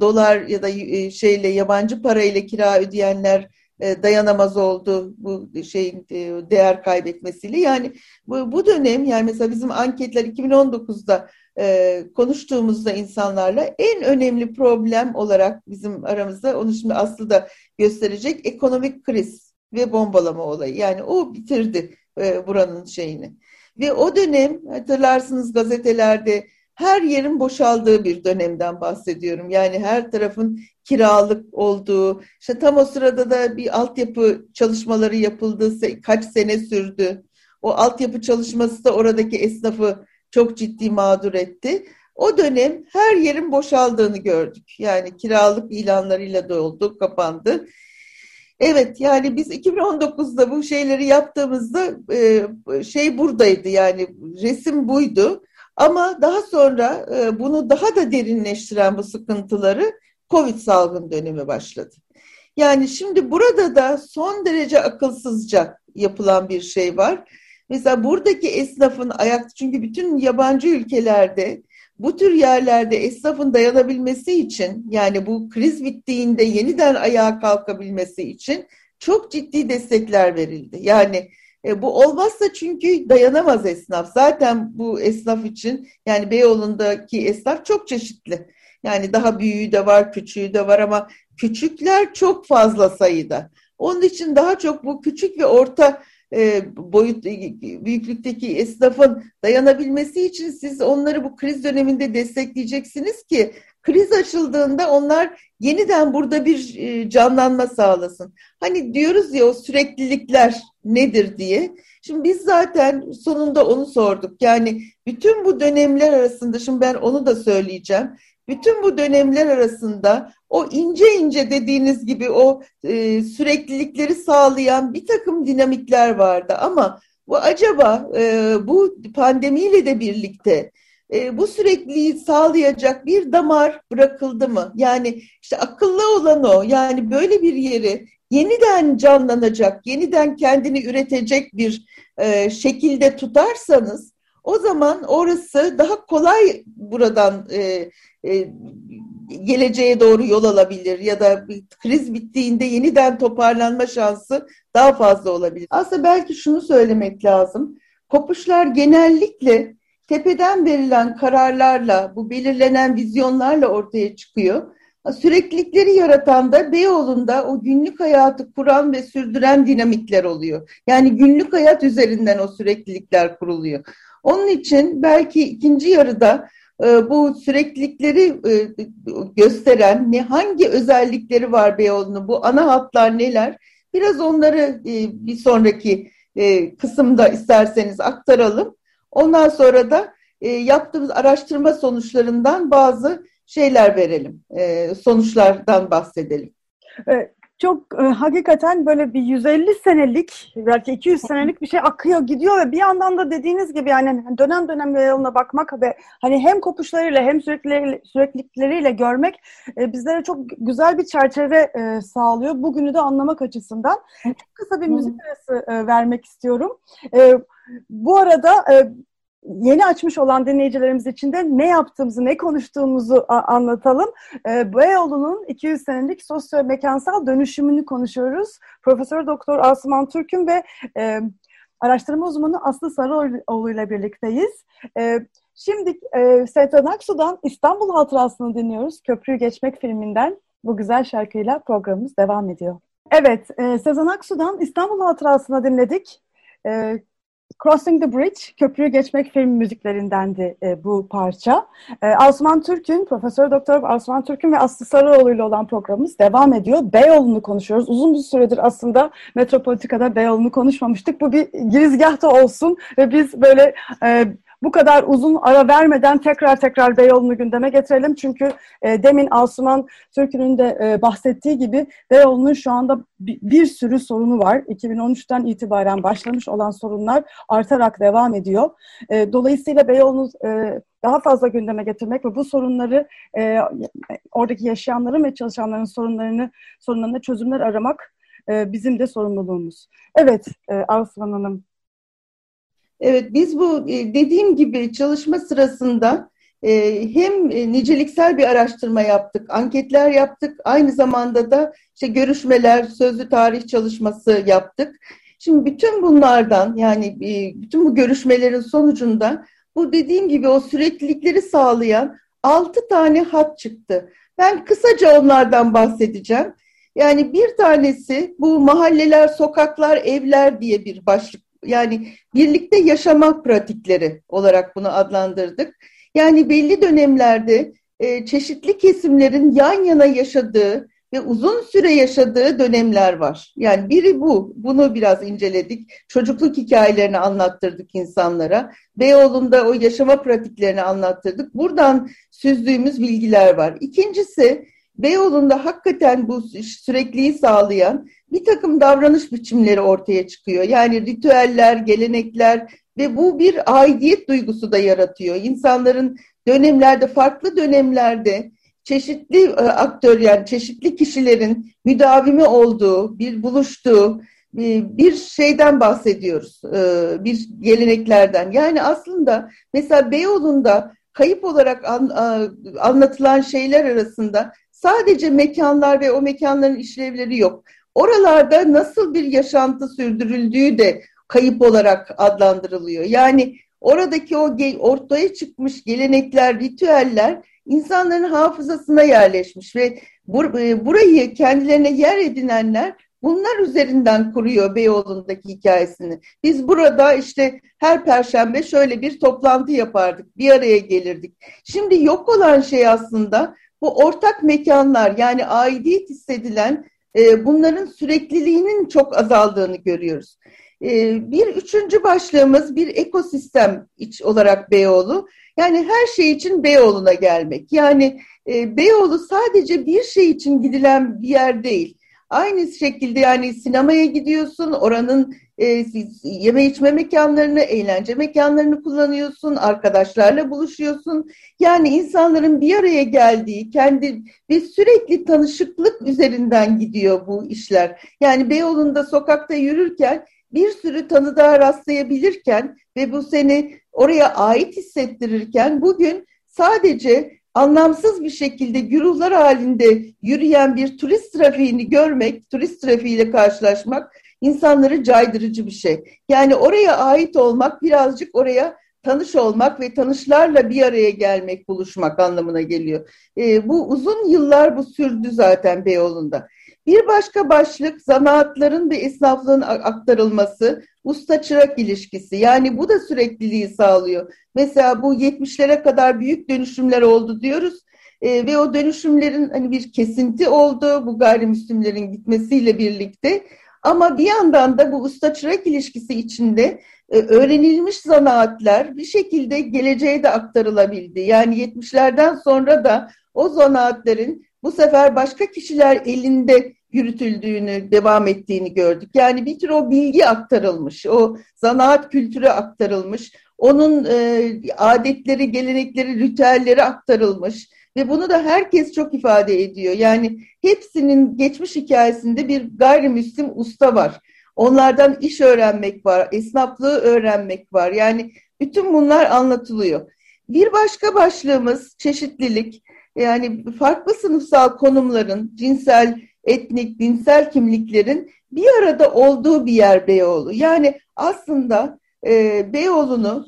Dolar ya da e, şeyle yabancı parayla kira ödeyenler dayanamaz oldu bu şeyin e, değer kaybetmesiyle. Yani bu, bu dönem yani mesela bizim anketler 2019'da e, konuştuğumuzda insanlarla en önemli problem olarak bizim aramızda onu şimdi Aslı da gösterecek ekonomik kriz ve bombalama olayı. Yani o bitirdi e, buranın şeyini. Ve o dönem hatırlarsınız gazetelerde her yerin boşaldığı bir dönemden bahsediyorum. Yani her tarafın kiralık olduğu, işte tam o sırada da bir altyapı çalışmaları yapıldı, kaç sene sürdü. O altyapı çalışması da oradaki esnafı çok ciddi mağdur etti. O dönem her yerin boşaldığını gördük. Yani kiralık ilanlarıyla doldu, kapandı. Evet yani biz 2019'da bu şeyleri yaptığımızda e, şey buradaydı yani resim buydu. Ama daha sonra e, bunu daha da derinleştiren bu sıkıntıları Covid salgın dönemi başladı. Yani şimdi burada da son derece akılsızca yapılan bir şey var. Mesela buradaki esnafın ayak çünkü bütün yabancı ülkelerde bu tür yerlerde esnafın dayanabilmesi için yani bu kriz bittiğinde yeniden ayağa kalkabilmesi için çok ciddi destekler verildi. Yani e, bu olmazsa çünkü dayanamaz esnaf. Zaten bu esnaf için yani Beyoğlu'ndaki esnaf çok çeşitli. Yani daha büyüğü de var, küçüğü de var ama küçükler çok fazla sayıda. Onun için daha çok bu küçük ve orta e, boyut büyüklükteki esnafın dayanabilmesi için siz onları bu kriz döneminde destekleyeceksiniz ki kriz açıldığında onlar yeniden burada bir e, canlanma sağlasın. Hani diyoruz ya o süreklilikler nedir diye. Şimdi biz zaten sonunda onu sorduk. Yani bütün bu dönemler arasında şimdi ben onu da söyleyeceğim. Bütün bu dönemler arasında o ince ince dediğiniz gibi o e, süreklilikleri sağlayan bir takım dinamikler vardı ama bu acaba e, bu pandemiyle de birlikte e, bu sürekliliği sağlayacak bir damar bırakıldı mı? Yani işte akıllı olan o. Yani böyle bir yeri yeniden canlanacak, yeniden kendini üretecek bir e, şekilde tutarsanız o zaman orası daha kolay buradan e, e, geleceğe doğru yol alabilir ya da bir kriz bittiğinde yeniden toparlanma şansı daha fazla olabilir. Aslında belki şunu söylemek lazım. Kopuşlar genellikle tepeden verilen kararlarla, bu belirlenen vizyonlarla ortaya çıkıyor. Süreklilikleri yaratan da Beyoğlu'nda o günlük hayatı kuran ve sürdüren dinamikler oluyor. Yani günlük hayat üzerinden o süreklilikler kuruluyor. Onun için belki ikinci yarıda e, bu süreklilikleri e, gösteren ne hangi özellikleri var Beyoğlu'nun bu ana hatlar neler? Biraz onları e, bir sonraki kısımda isterseniz aktaralım. Ondan sonra da yaptığımız araştırma sonuçlarından bazı şeyler verelim, sonuçlardan bahsedelim. Çok e, hakikaten böyle bir 150 senelik belki 200 senelik bir şey akıyor gidiyor ve bir yandan da dediğiniz gibi yani dönem dönem yoluna bakmak ve hani hem kopuşlarıyla hem sürekli süreklilikleriyle görmek e, bizlere çok güzel bir çerçeve e, sağlıyor. Bugünü de anlamak açısından. Çok kısa bir müzik arası e, vermek istiyorum. E, bu arada e, yeni açmış olan dinleyicilerimiz için de ne yaptığımızı, ne konuştuğumuzu anlatalım. E, Beyoğlu'nun 200 senelik sosyo-mekansal dönüşümünü konuşuyoruz. Profesör Doktor Asuman Türk'ün ve e, araştırma uzmanı Aslı Sarıoğlu ile birlikteyiz. E, şimdi e, Sezen Aksu'dan İstanbul Hatırası'nı dinliyoruz. Köprüyü Geçmek filminden. Bu güzel şarkıyla programımız devam ediyor. Evet, e, Sezen Aksu'dan İstanbul Hatırası'na dinledik. E, Crossing the Bridge, Köprüyü Geçmek film müziklerindendi e, bu parça. E, Asuman Türk'ün, Profesör Doktor Asuman Türk'ün ve Aslı Sarıoğlu ile olan programımız devam ediyor. Beyoğlu'nu konuşuyoruz. Uzun bir süredir aslında Metropolitika'da Beyoğlu'nu konuşmamıştık. Bu bir girizgahta olsun ve biz böyle e, bu kadar uzun ara vermeden tekrar tekrar Beyoğlu'nu gündeme getirelim. Çünkü e, demin Asuman Türk'ünün de e, bahsettiği gibi Beyoğlu'nun şu anda bir, bir sürü sorunu var. 2013'ten itibaren başlamış olan sorunlar artarak devam ediyor. E, dolayısıyla Beyoğlu'nu e, daha fazla gündeme getirmek ve bu sorunları e, oradaki yaşayanların ve çalışanların sorunlarını sorunlarına çözümler aramak e, bizim de sorumluluğumuz. Evet e, Asuman Hanım Evet, biz bu e, dediğim gibi çalışma sırasında e, hem e, niceliksel bir araştırma yaptık, anketler yaptık, aynı zamanda da işte görüşmeler, sözlü tarih çalışması yaptık. Şimdi bütün bunlardan yani bütün bu görüşmelerin sonucunda bu dediğim gibi o süreklilikleri sağlayan altı tane hat çıktı. Ben kısaca onlardan bahsedeceğim. Yani bir tanesi bu mahalleler, sokaklar, evler diye bir başlık yani birlikte yaşamak pratikleri olarak bunu adlandırdık. Yani belli dönemlerde e, çeşitli kesimlerin yan yana yaşadığı ve uzun süre yaşadığı dönemler var. Yani biri bu. Bunu biraz inceledik. Çocukluk hikayelerini anlattırdık insanlara. Beyoğlu'nda o yaşama pratiklerini anlattırdık. Buradan süzdüğümüz bilgiler var. İkincisi Beyoğlu'nda hakikaten bu sürekliyi sağlayan bir takım davranış biçimleri ortaya çıkıyor. Yani ritüeller, gelenekler ve bu bir aidiyet duygusu da yaratıyor. İnsanların dönemlerde, farklı dönemlerde çeşitli e, aktör yani çeşitli kişilerin müdavimi olduğu, bir buluştuğu bir şeyden bahsediyoruz. E, bir geleneklerden. Yani aslında mesela Beyoğlu'nda kayıp olarak anlatılan şeyler arasında sadece mekanlar ve o mekanların işlevleri yok. Oralarda nasıl bir yaşantı sürdürüldüğü de kayıp olarak adlandırılıyor. Yani oradaki o ortaya çıkmış gelenekler, ritüeller insanların hafızasına yerleşmiş ve e, burayı kendilerine yer edinenler bunlar üzerinden kuruyor Beyoğlu'ndaki hikayesini. Biz burada işte her perşembe şöyle bir toplantı yapardık, bir araya gelirdik. Şimdi yok olan şey aslında bu ortak mekanlar yani aidiyet hissedilen e, bunların sürekliliğinin çok azaldığını görüyoruz. E, bir üçüncü başlığımız bir ekosistem iç olarak Beyoğlu. Yani her şey için Beyoğlu'na gelmek. Yani e, Beyoğlu sadece bir şey için gidilen bir yer değil. Aynı şekilde yani sinemaya gidiyorsun, oranın e, yeme içme mekanlarını, eğlence mekanlarını kullanıyorsun, arkadaşlarla buluşuyorsun. Yani insanların bir araya geldiği, kendi ve sürekli tanışıklık üzerinden gidiyor bu işler. Yani Beyoğlu'nda sokakta yürürken bir sürü tanıdığa rastlayabilirken ve bu seni oraya ait hissettirirken bugün sadece anlamsız bir şekilde güruhlar halinde yürüyen bir turist trafiğini görmek, turist trafiğiyle karşılaşmak insanları caydırıcı bir şey. Yani oraya ait olmak birazcık oraya tanış olmak ve tanışlarla bir araya gelmek, buluşmak anlamına geliyor. E, bu uzun yıllar bu sürdü zaten Beyoğlu'nda. Bir başka başlık zanaatların ve esnaflığın aktarılması, usta çırak ilişkisi. Yani bu da sürekliliği sağlıyor. Mesela bu 70'lere kadar büyük dönüşümler oldu diyoruz. E, ve o dönüşümlerin hani bir kesinti oldu bu gayrimüslimlerin gitmesiyle birlikte. Ama bir yandan da bu usta çırak ilişkisi içinde e, öğrenilmiş zanaatler bir şekilde geleceğe de aktarılabildi. Yani 70'lerden sonra da o zanaatlerin bu sefer başka kişiler elinde yürütüldüğünü, devam ettiğini gördük. Yani bir tür o bilgi aktarılmış, o zanaat kültürü aktarılmış, onun e, adetleri, gelenekleri, ritüelleri aktarılmış ve bunu da herkes çok ifade ediyor. Yani hepsinin geçmiş hikayesinde bir gayrimüslim usta var. Onlardan iş öğrenmek var, esnaflığı öğrenmek var. Yani bütün bunlar anlatılıyor. Bir başka başlığımız çeşitlilik. Yani farklı sınıfsal konumların, cinsel, etnik, dinsel kimliklerin bir arada olduğu bir yer Beyoğlu. Yani aslında e, Beyoğlu'nu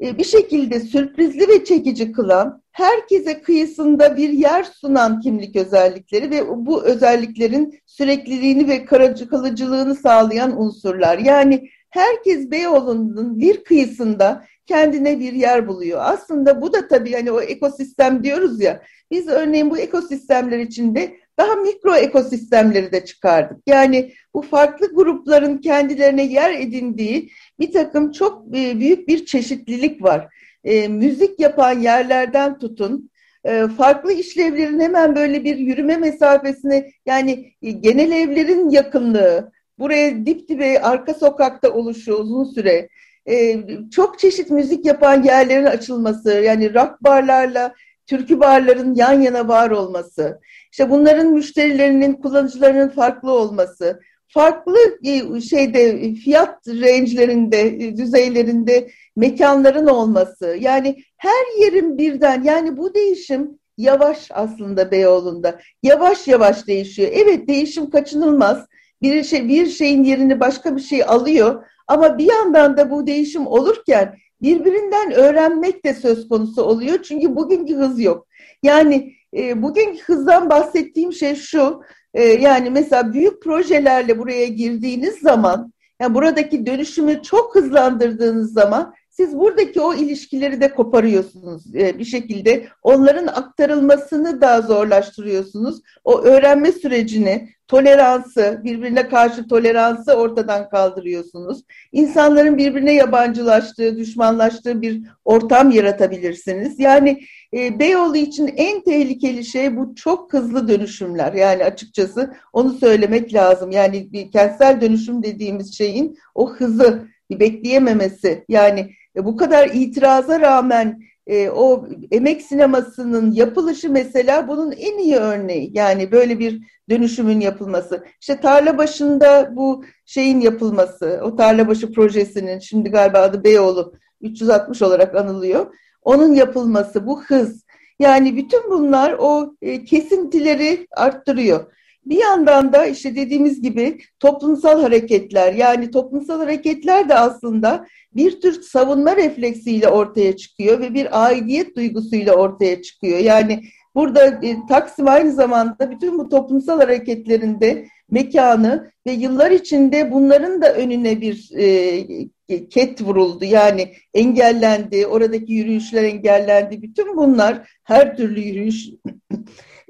e, bir şekilde sürprizli ve çekici kılan herkese kıyısında bir yer sunan kimlik özellikleri ve bu özelliklerin sürekliliğini ve kalıcılığını sağlayan unsurlar. Yani herkes Beyoğlu'nun bir kıyısında kendine bir yer buluyor. Aslında bu da tabii hani o ekosistem diyoruz ya. Biz örneğin bu ekosistemler içinde daha mikro ekosistemleri de çıkardık. Yani bu farklı grupların kendilerine yer edindiği bir takım çok e, büyük bir çeşitlilik var. E, müzik yapan yerlerden tutun, e, farklı işlevlerin hemen böyle bir yürüme mesafesine yani e, genel evlerin yakınlığı, buraya dip dibe arka sokakta oluşu uzun süre, e, çok çeşit müzik yapan yerlerin açılması, yani rock barlarla türkü barların yan yana var olması, işte bunların müşterilerinin, kullanıcılarının farklı olması, farklı e, şeyde fiyat range'lerinde, e, düzeylerinde mekanların olması. Yani her yerin birden yani bu değişim yavaş aslında Beyoğlu'nda. Yavaş yavaş değişiyor. Evet değişim kaçınılmaz. Bir şey bir şeyin yerini başka bir şey alıyor ama bir yandan da bu değişim olurken birbirinden öğrenmek de söz konusu oluyor. Çünkü bugünkü hız yok. Yani e, bugünkü hızdan bahsettiğim şey şu. E, yani mesela büyük projelerle buraya girdiğiniz zaman, yani buradaki dönüşümü çok hızlandırdığınız zaman siz buradaki o ilişkileri de koparıyorsunuz e, bir şekilde. Onların aktarılmasını da zorlaştırıyorsunuz. O öğrenme sürecini, toleransı, birbirine karşı toleransı ortadan kaldırıyorsunuz. İnsanların birbirine yabancılaştığı, düşmanlaştığı bir ortam yaratabilirsiniz. Yani e, Beyoğlu için en tehlikeli şey bu çok hızlı dönüşümler. Yani açıkçası onu söylemek lazım. Yani bir kentsel dönüşüm dediğimiz şeyin o hızı bekleyememesi. Yani e, bu kadar itiraza rağmen e, o emek sinemasının yapılışı mesela bunun en iyi örneği. Yani böyle bir dönüşümün yapılması. İşte tarla başında bu şeyin yapılması, o tarlabaşı projesinin şimdi galiba adı Beyoğlu 360 olarak anılıyor. Onun yapılması, bu hız. Yani bütün bunlar o e, kesintileri arttırıyor. Bir yandan da işte dediğimiz gibi toplumsal hareketler yani toplumsal hareketler de aslında bir tür savunma refleksiyle ortaya çıkıyor ve bir aidiyet duygusuyla ortaya çıkıyor. Yani burada e, Taksim aynı zamanda bütün bu toplumsal hareketlerinde mekanı ve yıllar içinde bunların da önüne bir e, ket vuruldu. Yani engellendi, oradaki yürüyüşler engellendi. Bütün bunlar her türlü yürüyüş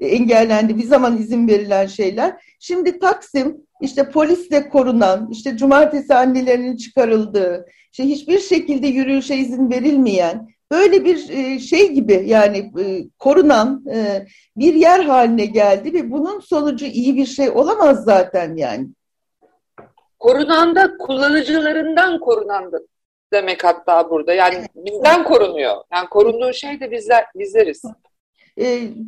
engellendi. Bir zaman izin verilen şeyler. Şimdi Taksim işte polisle korunan, işte cumartesi annelerinin çıkarıldığı, işte hiçbir şekilde yürüyüşe izin verilmeyen, böyle bir e, şey gibi yani e, korunan e, bir yer haline geldi ve bunun sonucu iyi bir şey olamaz zaten yani. Korunan da kullanıcılarından korunan da demek hatta burada. Yani bizden korunuyor. Yani korunduğu şey de bizler bizleriz.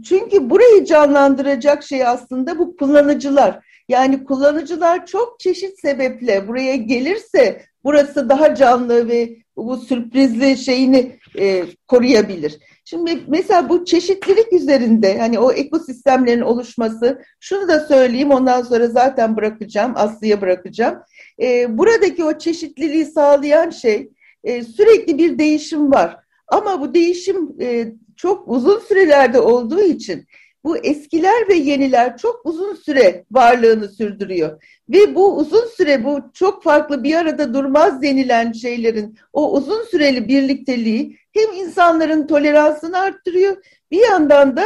Çünkü burayı canlandıracak şey aslında bu kullanıcılar. Yani kullanıcılar çok çeşit sebeple buraya gelirse burası daha canlı ve bu sürprizli şeyini e, koruyabilir. Şimdi mesela bu çeşitlilik üzerinde hani o ekosistemlerin oluşması şunu da söyleyeyim ondan sonra zaten bırakacağım Aslı'ya bırakacağım. E, buradaki o çeşitliliği sağlayan şey e, sürekli bir değişim var. Ama bu değişim e, çok uzun sürelerde olduğu için bu eskiler ve yeniler çok uzun süre varlığını sürdürüyor. Ve bu uzun süre bu çok farklı bir arada durmaz denilen şeylerin o uzun süreli birlikteliği hem insanların toleransını arttırıyor bir yandan da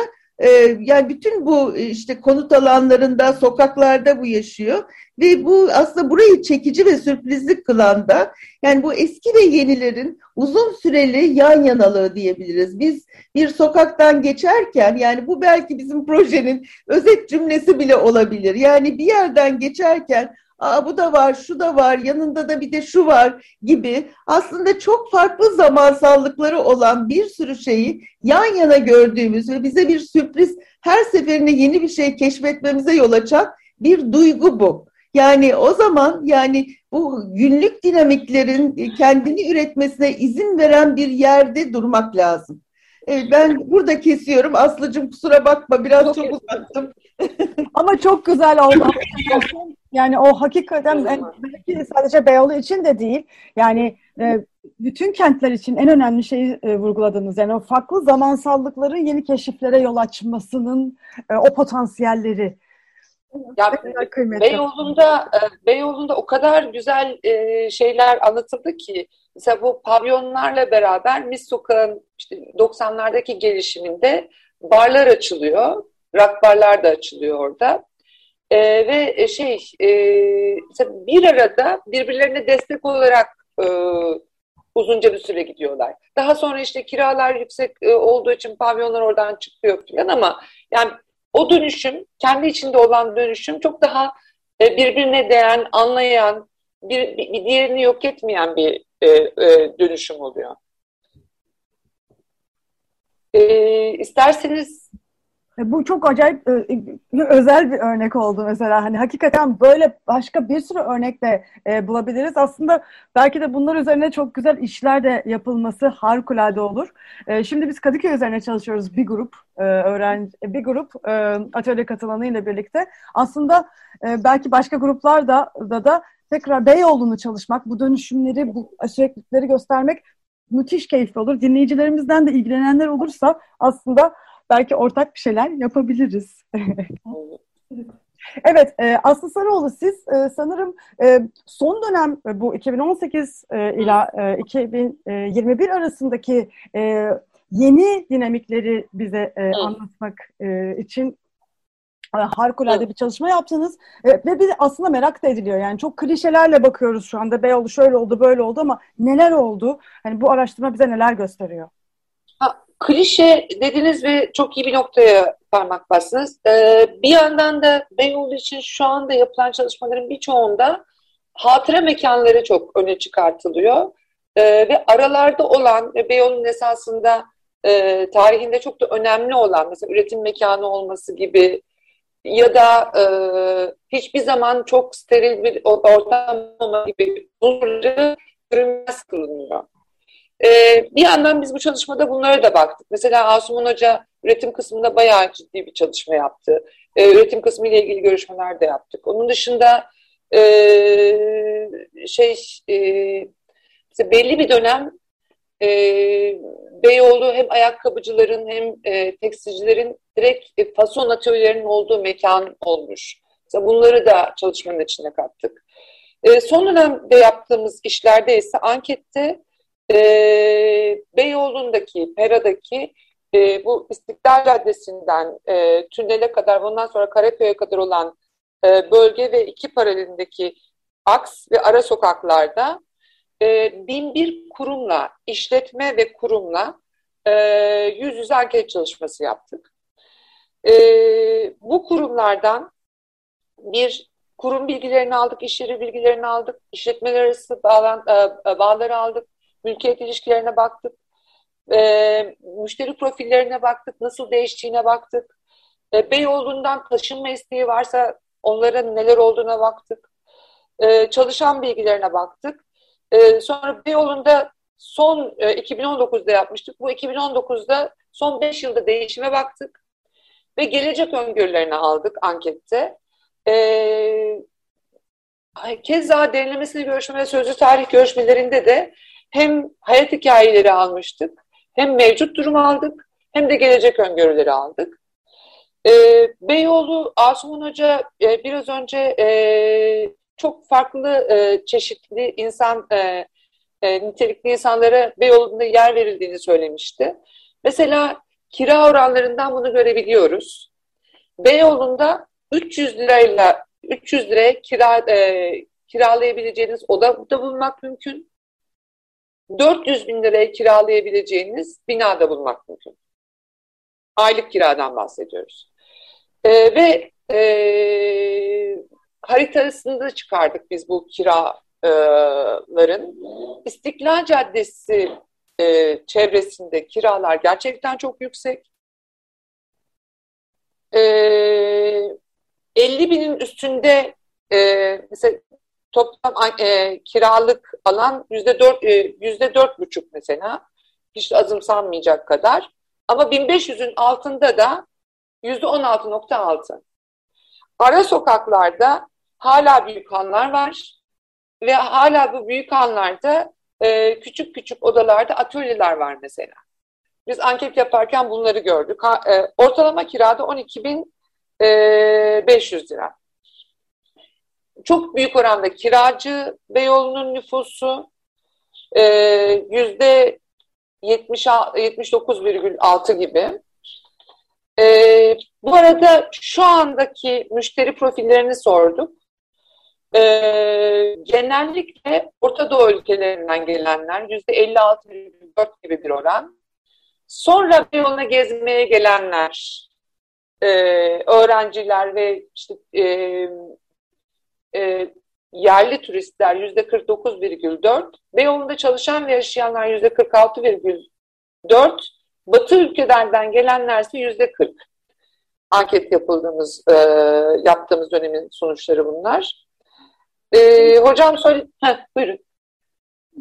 yani bütün bu e, işte konut alanlarında, sokaklarda bu yaşıyor ve bu aslında burayı çekici ve sürprizli kılan da yani bu eski ve yenilerin uzun süreli yan yanalığı diyebiliriz. Biz bir sokaktan geçerken yani bu belki bizim projenin özet cümlesi bile olabilir. Yani bir yerden geçerken Aa, bu da var, şu da var, yanında da bir de şu var gibi aslında çok farklı zamansallıkları olan bir sürü şeyi yan yana gördüğümüz ve bize bir sürpriz her seferinde yeni bir şey keşfetmemize yol açan bir duygu bu. Yani o zaman yani bu günlük dinamiklerin kendini üretmesine izin veren bir yerde durmak lazım. Evet, ben burada kesiyorum. Aslıcığım kusura bakma biraz çok, çok uzattım. Ama çok güzel oldu. (laughs) Yani o hakikaten belki sadece Beyoğlu için de değil. Yani e, bütün kentler için en önemli şeyi e, vurguladınız. Yani o farklı zamansallıkların yeni keşiflere yol açmasının e, o potansiyelleri. Ya, Beyoğlu'nda, Beyoğlu'nda o kadar güzel e, şeyler anlatıldı ki mesela bu pavyonlarla beraber Mis Sokağı'nın işte 90'lardaki gelişiminde barlar açılıyor. Rock barlar da açılıyor orada. E, ve şey e, bir arada birbirlerine destek olarak e, uzunca bir süre gidiyorlar. Daha sonra işte kiralar yüksek e, olduğu için pavyonlar oradan çıkıyor falan ama yani o dönüşüm, kendi içinde olan dönüşüm çok daha e, birbirine değen, anlayan, bir, bir diğerini yok etmeyen bir e, e, dönüşüm oluyor. E, isterseniz bu çok acayip e, e, özel bir örnek oldu mesela. Hani hakikaten böyle başka bir sürü örnek de e, bulabiliriz. Aslında belki de bunlar üzerine çok güzel işler de yapılması harikulade olur. E, şimdi biz Kadıköy üzerine çalışıyoruz bir grup e, öğrenci, bir grup e, atölye katılanıyla birlikte. Aslında e, belki başka gruplar da, da da tekrar Beyoğlu'nu çalışmak, bu dönüşümleri, bu süreklilikleri göstermek müthiş keyifli olur. Dinleyicilerimizden de ilgilenenler olursa aslında belki ortak bir şeyler yapabiliriz. (laughs) evet, e, Aslı Sarıoğlu siz e, sanırım e, son dönem e, bu 2018 e, ila e, 2021 arasındaki e, yeni dinamikleri bize e, anlatmak e, için e, harikulade bir çalışma yaptınız. E, ve bir aslında merak da ediliyor. Yani çok klişelerle bakıyoruz şu anda. Beyoğlu şöyle oldu böyle oldu ama neler oldu? Hani bu araştırma bize neler gösteriyor? Klişe dediniz ve çok iyi bir noktaya parmak bastınız. Ee, bir yandan da Beyoğlu için şu anda yapılan çalışmaların birçoğunda hatıra mekanları çok öne çıkartılıyor. Ee, ve aralarda olan ve Beyoğlu'nun esasında e, tarihinde çok da önemli olan mesela üretim mekanı olması gibi ya da e, hiçbir zaman çok steril bir ortam olma gibi bunları görünmez kılınıyor. Ee, bir yandan biz bu çalışmada bunlara da baktık. Mesela Asuman Hoca üretim kısmında bayağı ciddi bir çalışma yaptı. Ee, üretim kısmı ile ilgili görüşmeler de yaptık. Onun dışında e, şey e, belli bir dönem e, Beyoğlu hem ayakkabıcıların hem e, tekstilcilerin direkt e, fason atölyelerinin olduğu mekan olmuş. Mesela bunları da çalışmanın içine kattık. E, son dönemde yaptığımız işlerde ise ankette e, Beyoğlu'ndaki, Pera'daki e, bu İstiklal Caddesi'nden e, tünele kadar, bundan sonra Karaköy'e kadar olan e, bölge ve iki paralelindeki aks ve ara sokaklarda e, bin bir kurumla, işletme ve kurumla e, yüz yüze anket çalışması yaptık. E, bu kurumlardan bir kurum bilgilerini aldık, iş yeri bilgilerini aldık, işletmeler arası bağlan, e, bağları aldık, mülkiyet ilişkilerine baktık, e, müşteri profillerine baktık, nasıl değiştiğine baktık. E, Beyoğlu'ndan taşınma isteği varsa onların neler olduğuna baktık. E, çalışan bilgilerine baktık. E, sonra Beyoğlu'nda son e, 2019'da yapmıştık. Bu 2019'da son 5 yılda değişime baktık. Ve gelecek öngörülerini aldık ankette. E, keza derinlemesine görüşme ve sözlü tarih görüşmelerinde de hem hayat hikayeleri almıştık, hem mevcut durum aldık, hem de gelecek öngörüleri aldık. E, Beyoğlu, Asuman Hoca e, biraz önce e, çok farklı e, çeşitli insan, e, e, nitelikli insanlara Beyoğlu'nda yer verildiğini söylemişti. Mesela kira oranlarından bunu görebiliyoruz. Beyoğlu'nda 300 lirayla 300 liraya kira e, kiralayabileceğiniz oda da bulmak mümkün. 400 bin liraya kiralayabileceğiniz binada bulmak mümkün. Aylık kiradan bahsediyoruz. E, ve e, haritasını da çıkardık biz bu kiraların. İstiklal Caddesi e, çevresinde kiralar gerçekten çok yüksek. E, 50 binin üstünde e, mesela toplam e, kiralık alan yüzde dört e, yüzde dört buçuk mesela hiç azımsanmayacak kadar ama 1500'ün altında da yüzde on altı nokta altı. Ara sokaklarda hala büyük hanlar var ve hala bu büyük hanlarda e, küçük küçük odalarda atölyeler var mesela. Biz anket yaparken bunları gördük. Ha, e, ortalama kirada 12.500 lira. Çok büyük oranda kiracı Beyoğlu'nun nüfusu e, yüzde 79,6 gibi. E, bu arada şu andaki müşteri profillerini sorduk. E, genellikle Orta Doğu ülkelerinden gelenler yüzde 56,4 gibi bir oran. Sonra bir yoluna gezmeye gelenler, öğrenciler ve işte e, yerli turistler yüzde 49,4, Beyoğlu'nda çalışan ve yaşayanlar yüzde 46,4, Batı ülkelerden gelenler ise yüzde 40. Anket yapıldığımız, e, yaptığımız dönemin sonuçları bunlar. E, hocam söyle, Heh, buyurun.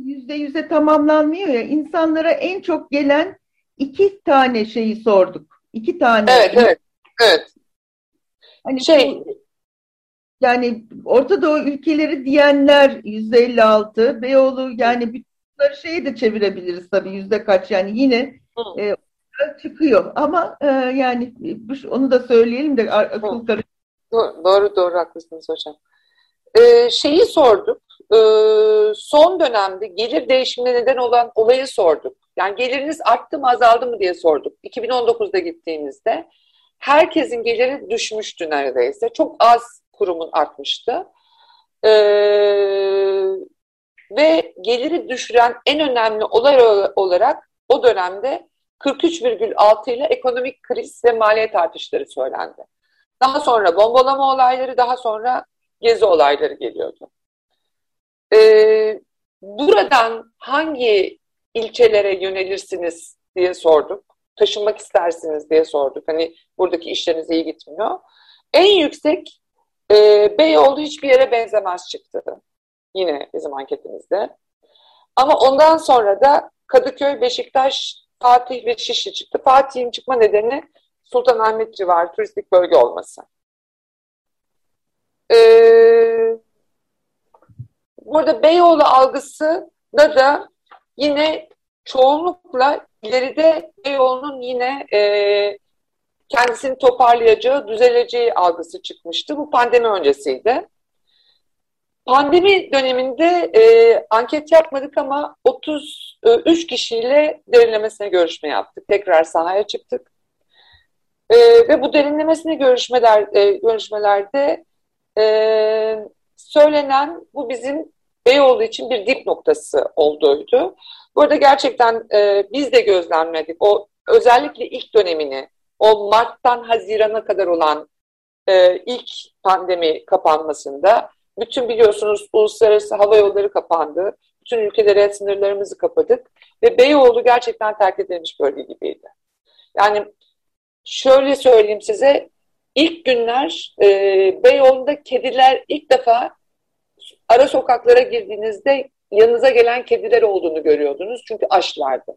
Yüzde yüze tamamlanmıyor ya. İnsanlara en çok gelen iki tane şeyi sorduk. İki tane. Evet, evet, evet. Hani Şey, bu- yani Orta Doğu ülkeleri diyenler yüzde 56. Beyoğlu yani bütün bunları şeye de çevirebiliriz tabii yüzde kaç yani yine Hı. e, çıkıyor ama e, yani onu da söyleyelim de akıl karıştırmasın. Doğru, doğru, doğru haklısınız hocam. Ee, şeyi sorduk. Ee, son dönemde gelir değişimine neden olan olayı sorduk. Yani geliriniz arttı mı azaldı mı diye sorduk. 2019'da gittiğimizde herkesin geliri düşmüştü neredeyse. Çok az kurumun artmıştı. Ee, ve geliri düşüren en önemli olay olarak o dönemde 43,6 ile ekonomik kriz ve maliyet artışları söylendi. Daha sonra bombalama olayları, daha sonra gezi olayları geliyordu. Ee, buradan hangi ilçelere yönelirsiniz diye sorduk. Taşınmak istersiniz diye sorduk. Hani buradaki işleriniz iyi gitmiyor. En yüksek e, Beyoğlu hiçbir yere benzemez çıktı. Yine bizim anketimizde. Ama ondan sonra da Kadıköy, Beşiktaş, Fatih ve Şişli çıktı. Fatih'in çıkma nedeni Sultanahmet civarı turistik bölge olması. Ee, burada Beyoğlu algısı da da yine çoğunlukla ileride Beyoğlu'nun yine e, kendisini toparlayacağı, düzeleceği algısı çıkmıştı. Bu pandemi öncesiydi. Pandemi döneminde e, anket yapmadık ama 33 kişiyle derinlemesine görüşme yaptık. Tekrar sahaya çıktık. E, ve bu derinlemesine görüşmeler e, görüşmelerde e, söylenen bu bizim Beyoğlu için bir dip noktası olduğuydu. Bu arada gerçekten e, biz de gözlemledik. O özellikle ilk dönemini, o Mart'tan Haziran'a kadar olan e, ilk pandemi kapanmasında bütün biliyorsunuz uluslararası hava yolları kapandı. Bütün ülkelere sınırlarımızı kapadık. Ve Beyoğlu gerçekten terk edilmiş bölge gibiydi. Yani şöyle söyleyeyim size, ilk günler e, Beyoğlu'nda kediler ilk defa ara sokaklara girdiğinizde yanınıza gelen kediler olduğunu görüyordunuz. Çünkü açlardı.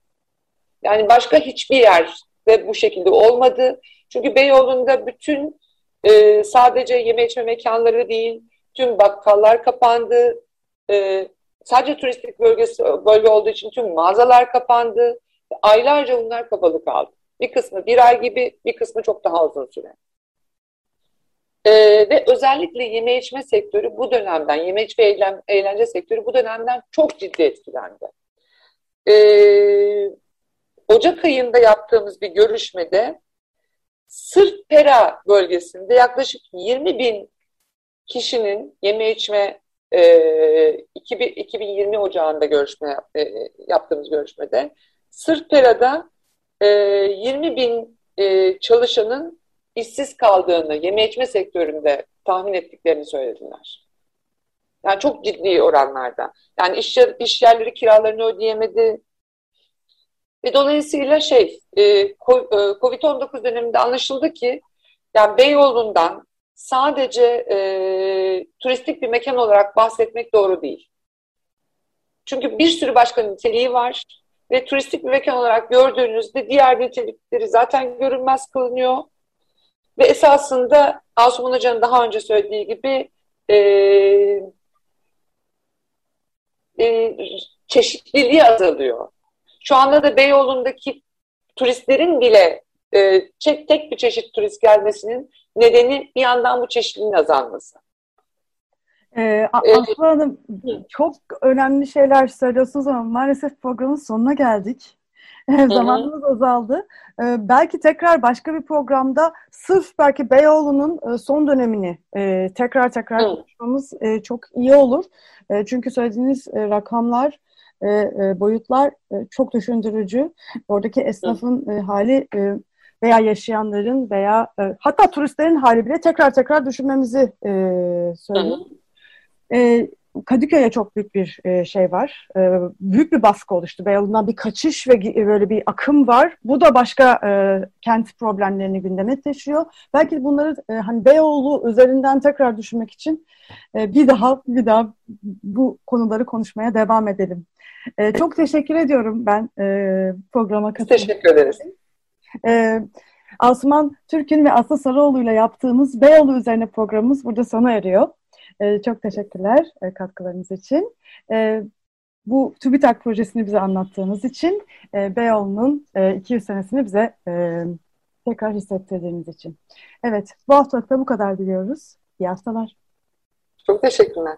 Yani başka hiçbir yer ve bu şekilde olmadı. Çünkü Beyoğlu'nda bütün e, sadece yeme içme mekanları değil, tüm bakkallar kapandı. E, sadece turistik bölgesi bölge olduğu için tüm mağazalar kapandı. Aylarca bunlar kapalı kaldı. Bir kısmı bir ay gibi, bir kısmı çok daha uzun süre. Ee, ve özellikle yeme içme sektörü bu dönemden, yeme içme eğlen, eğlence sektörü bu dönemden çok ciddi etkilendi. Ee, Ocak ayında yaptığımız bir görüşmede sırf Pera bölgesinde yaklaşık 20 bin kişinin yeme içme e, 2020 Ocağı'nda görüşme e, yaptığımız görüşmede sırf Pera'da e, 20 bin e, çalışanın işsiz kaldığını yeme içme sektöründe tahmin ettiklerini söylediler. Yani çok ciddi oranlarda. Yani iş, iş yerleri kiralarını ödeyemedi. Ve dolayısıyla şey, e, Covid-19 döneminde anlaşıldı ki yani Beyoğlu'ndan sadece e, turistik bir mekan olarak bahsetmek doğru değil. Çünkü bir sürü başka niteliği var ve turistik bir mekan olarak gördüğünüzde diğer nitelikleri zaten görünmez kılınıyor. Ve esasında Asuman Hoca'nın daha önce söylediği gibi e, e, çeşitliliği azalıyor. Şu anda da Beyoğlu'ndaki turistlerin bile e, tek, bir çeşit turist gelmesinin nedeni bir yandan bu çeşitliliğin azalması. Ee, Aslı Hanım çok önemli şeyler söylüyorsunuz ama maalesef programın sonuna geldik. (laughs) Zamanımız azaldı. Ee, belki tekrar başka bir programda sırf belki Beyoğlu'nun e, son dönemini e, tekrar tekrar konuşmamız e, çok iyi olur. E, çünkü söylediğiniz e, rakamlar, e, e, boyutlar e, çok düşündürücü. Oradaki esnafın e, hali e, veya yaşayanların veya e, hatta turistlerin hali bile tekrar tekrar düşünmemizi e, söylüyor. E, Kadıköy'e çok büyük bir e, şey var. E, büyük bir baskı oluştu. Beyoğlu'ndan bir kaçış ve böyle bir akım var. Bu da başka e, kent problemlerini gündeme taşıyor. Belki bunları e, hani Beyoğlu üzerinden tekrar düşünmek için e, bir daha bir daha bu konuları konuşmaya devam edelim. E, çok teşekkür ediyorum ben e, programa katıldığım Teşekkür ederiz. E, Asuman Türk'ün ve Aslı Sarıoğlu ile yaptığımız Beyoğlu üzerine programımız burada sona eriyor. Ee, çok teşekkürler e, katkılarınız için. E, bu TÜBİTAK projesini bize anlattığınız için, e, Beyoğlu'nun e, 200 senesini bize e, tekrar hissettirdiğiniz için. Evet, bu haftalık da bu kadar diliyoruz. İyi haftalar. Çok teşekkürler.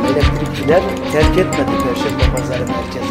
Elektrikçiler terk etmedi Perşembe Pazarı merkezi.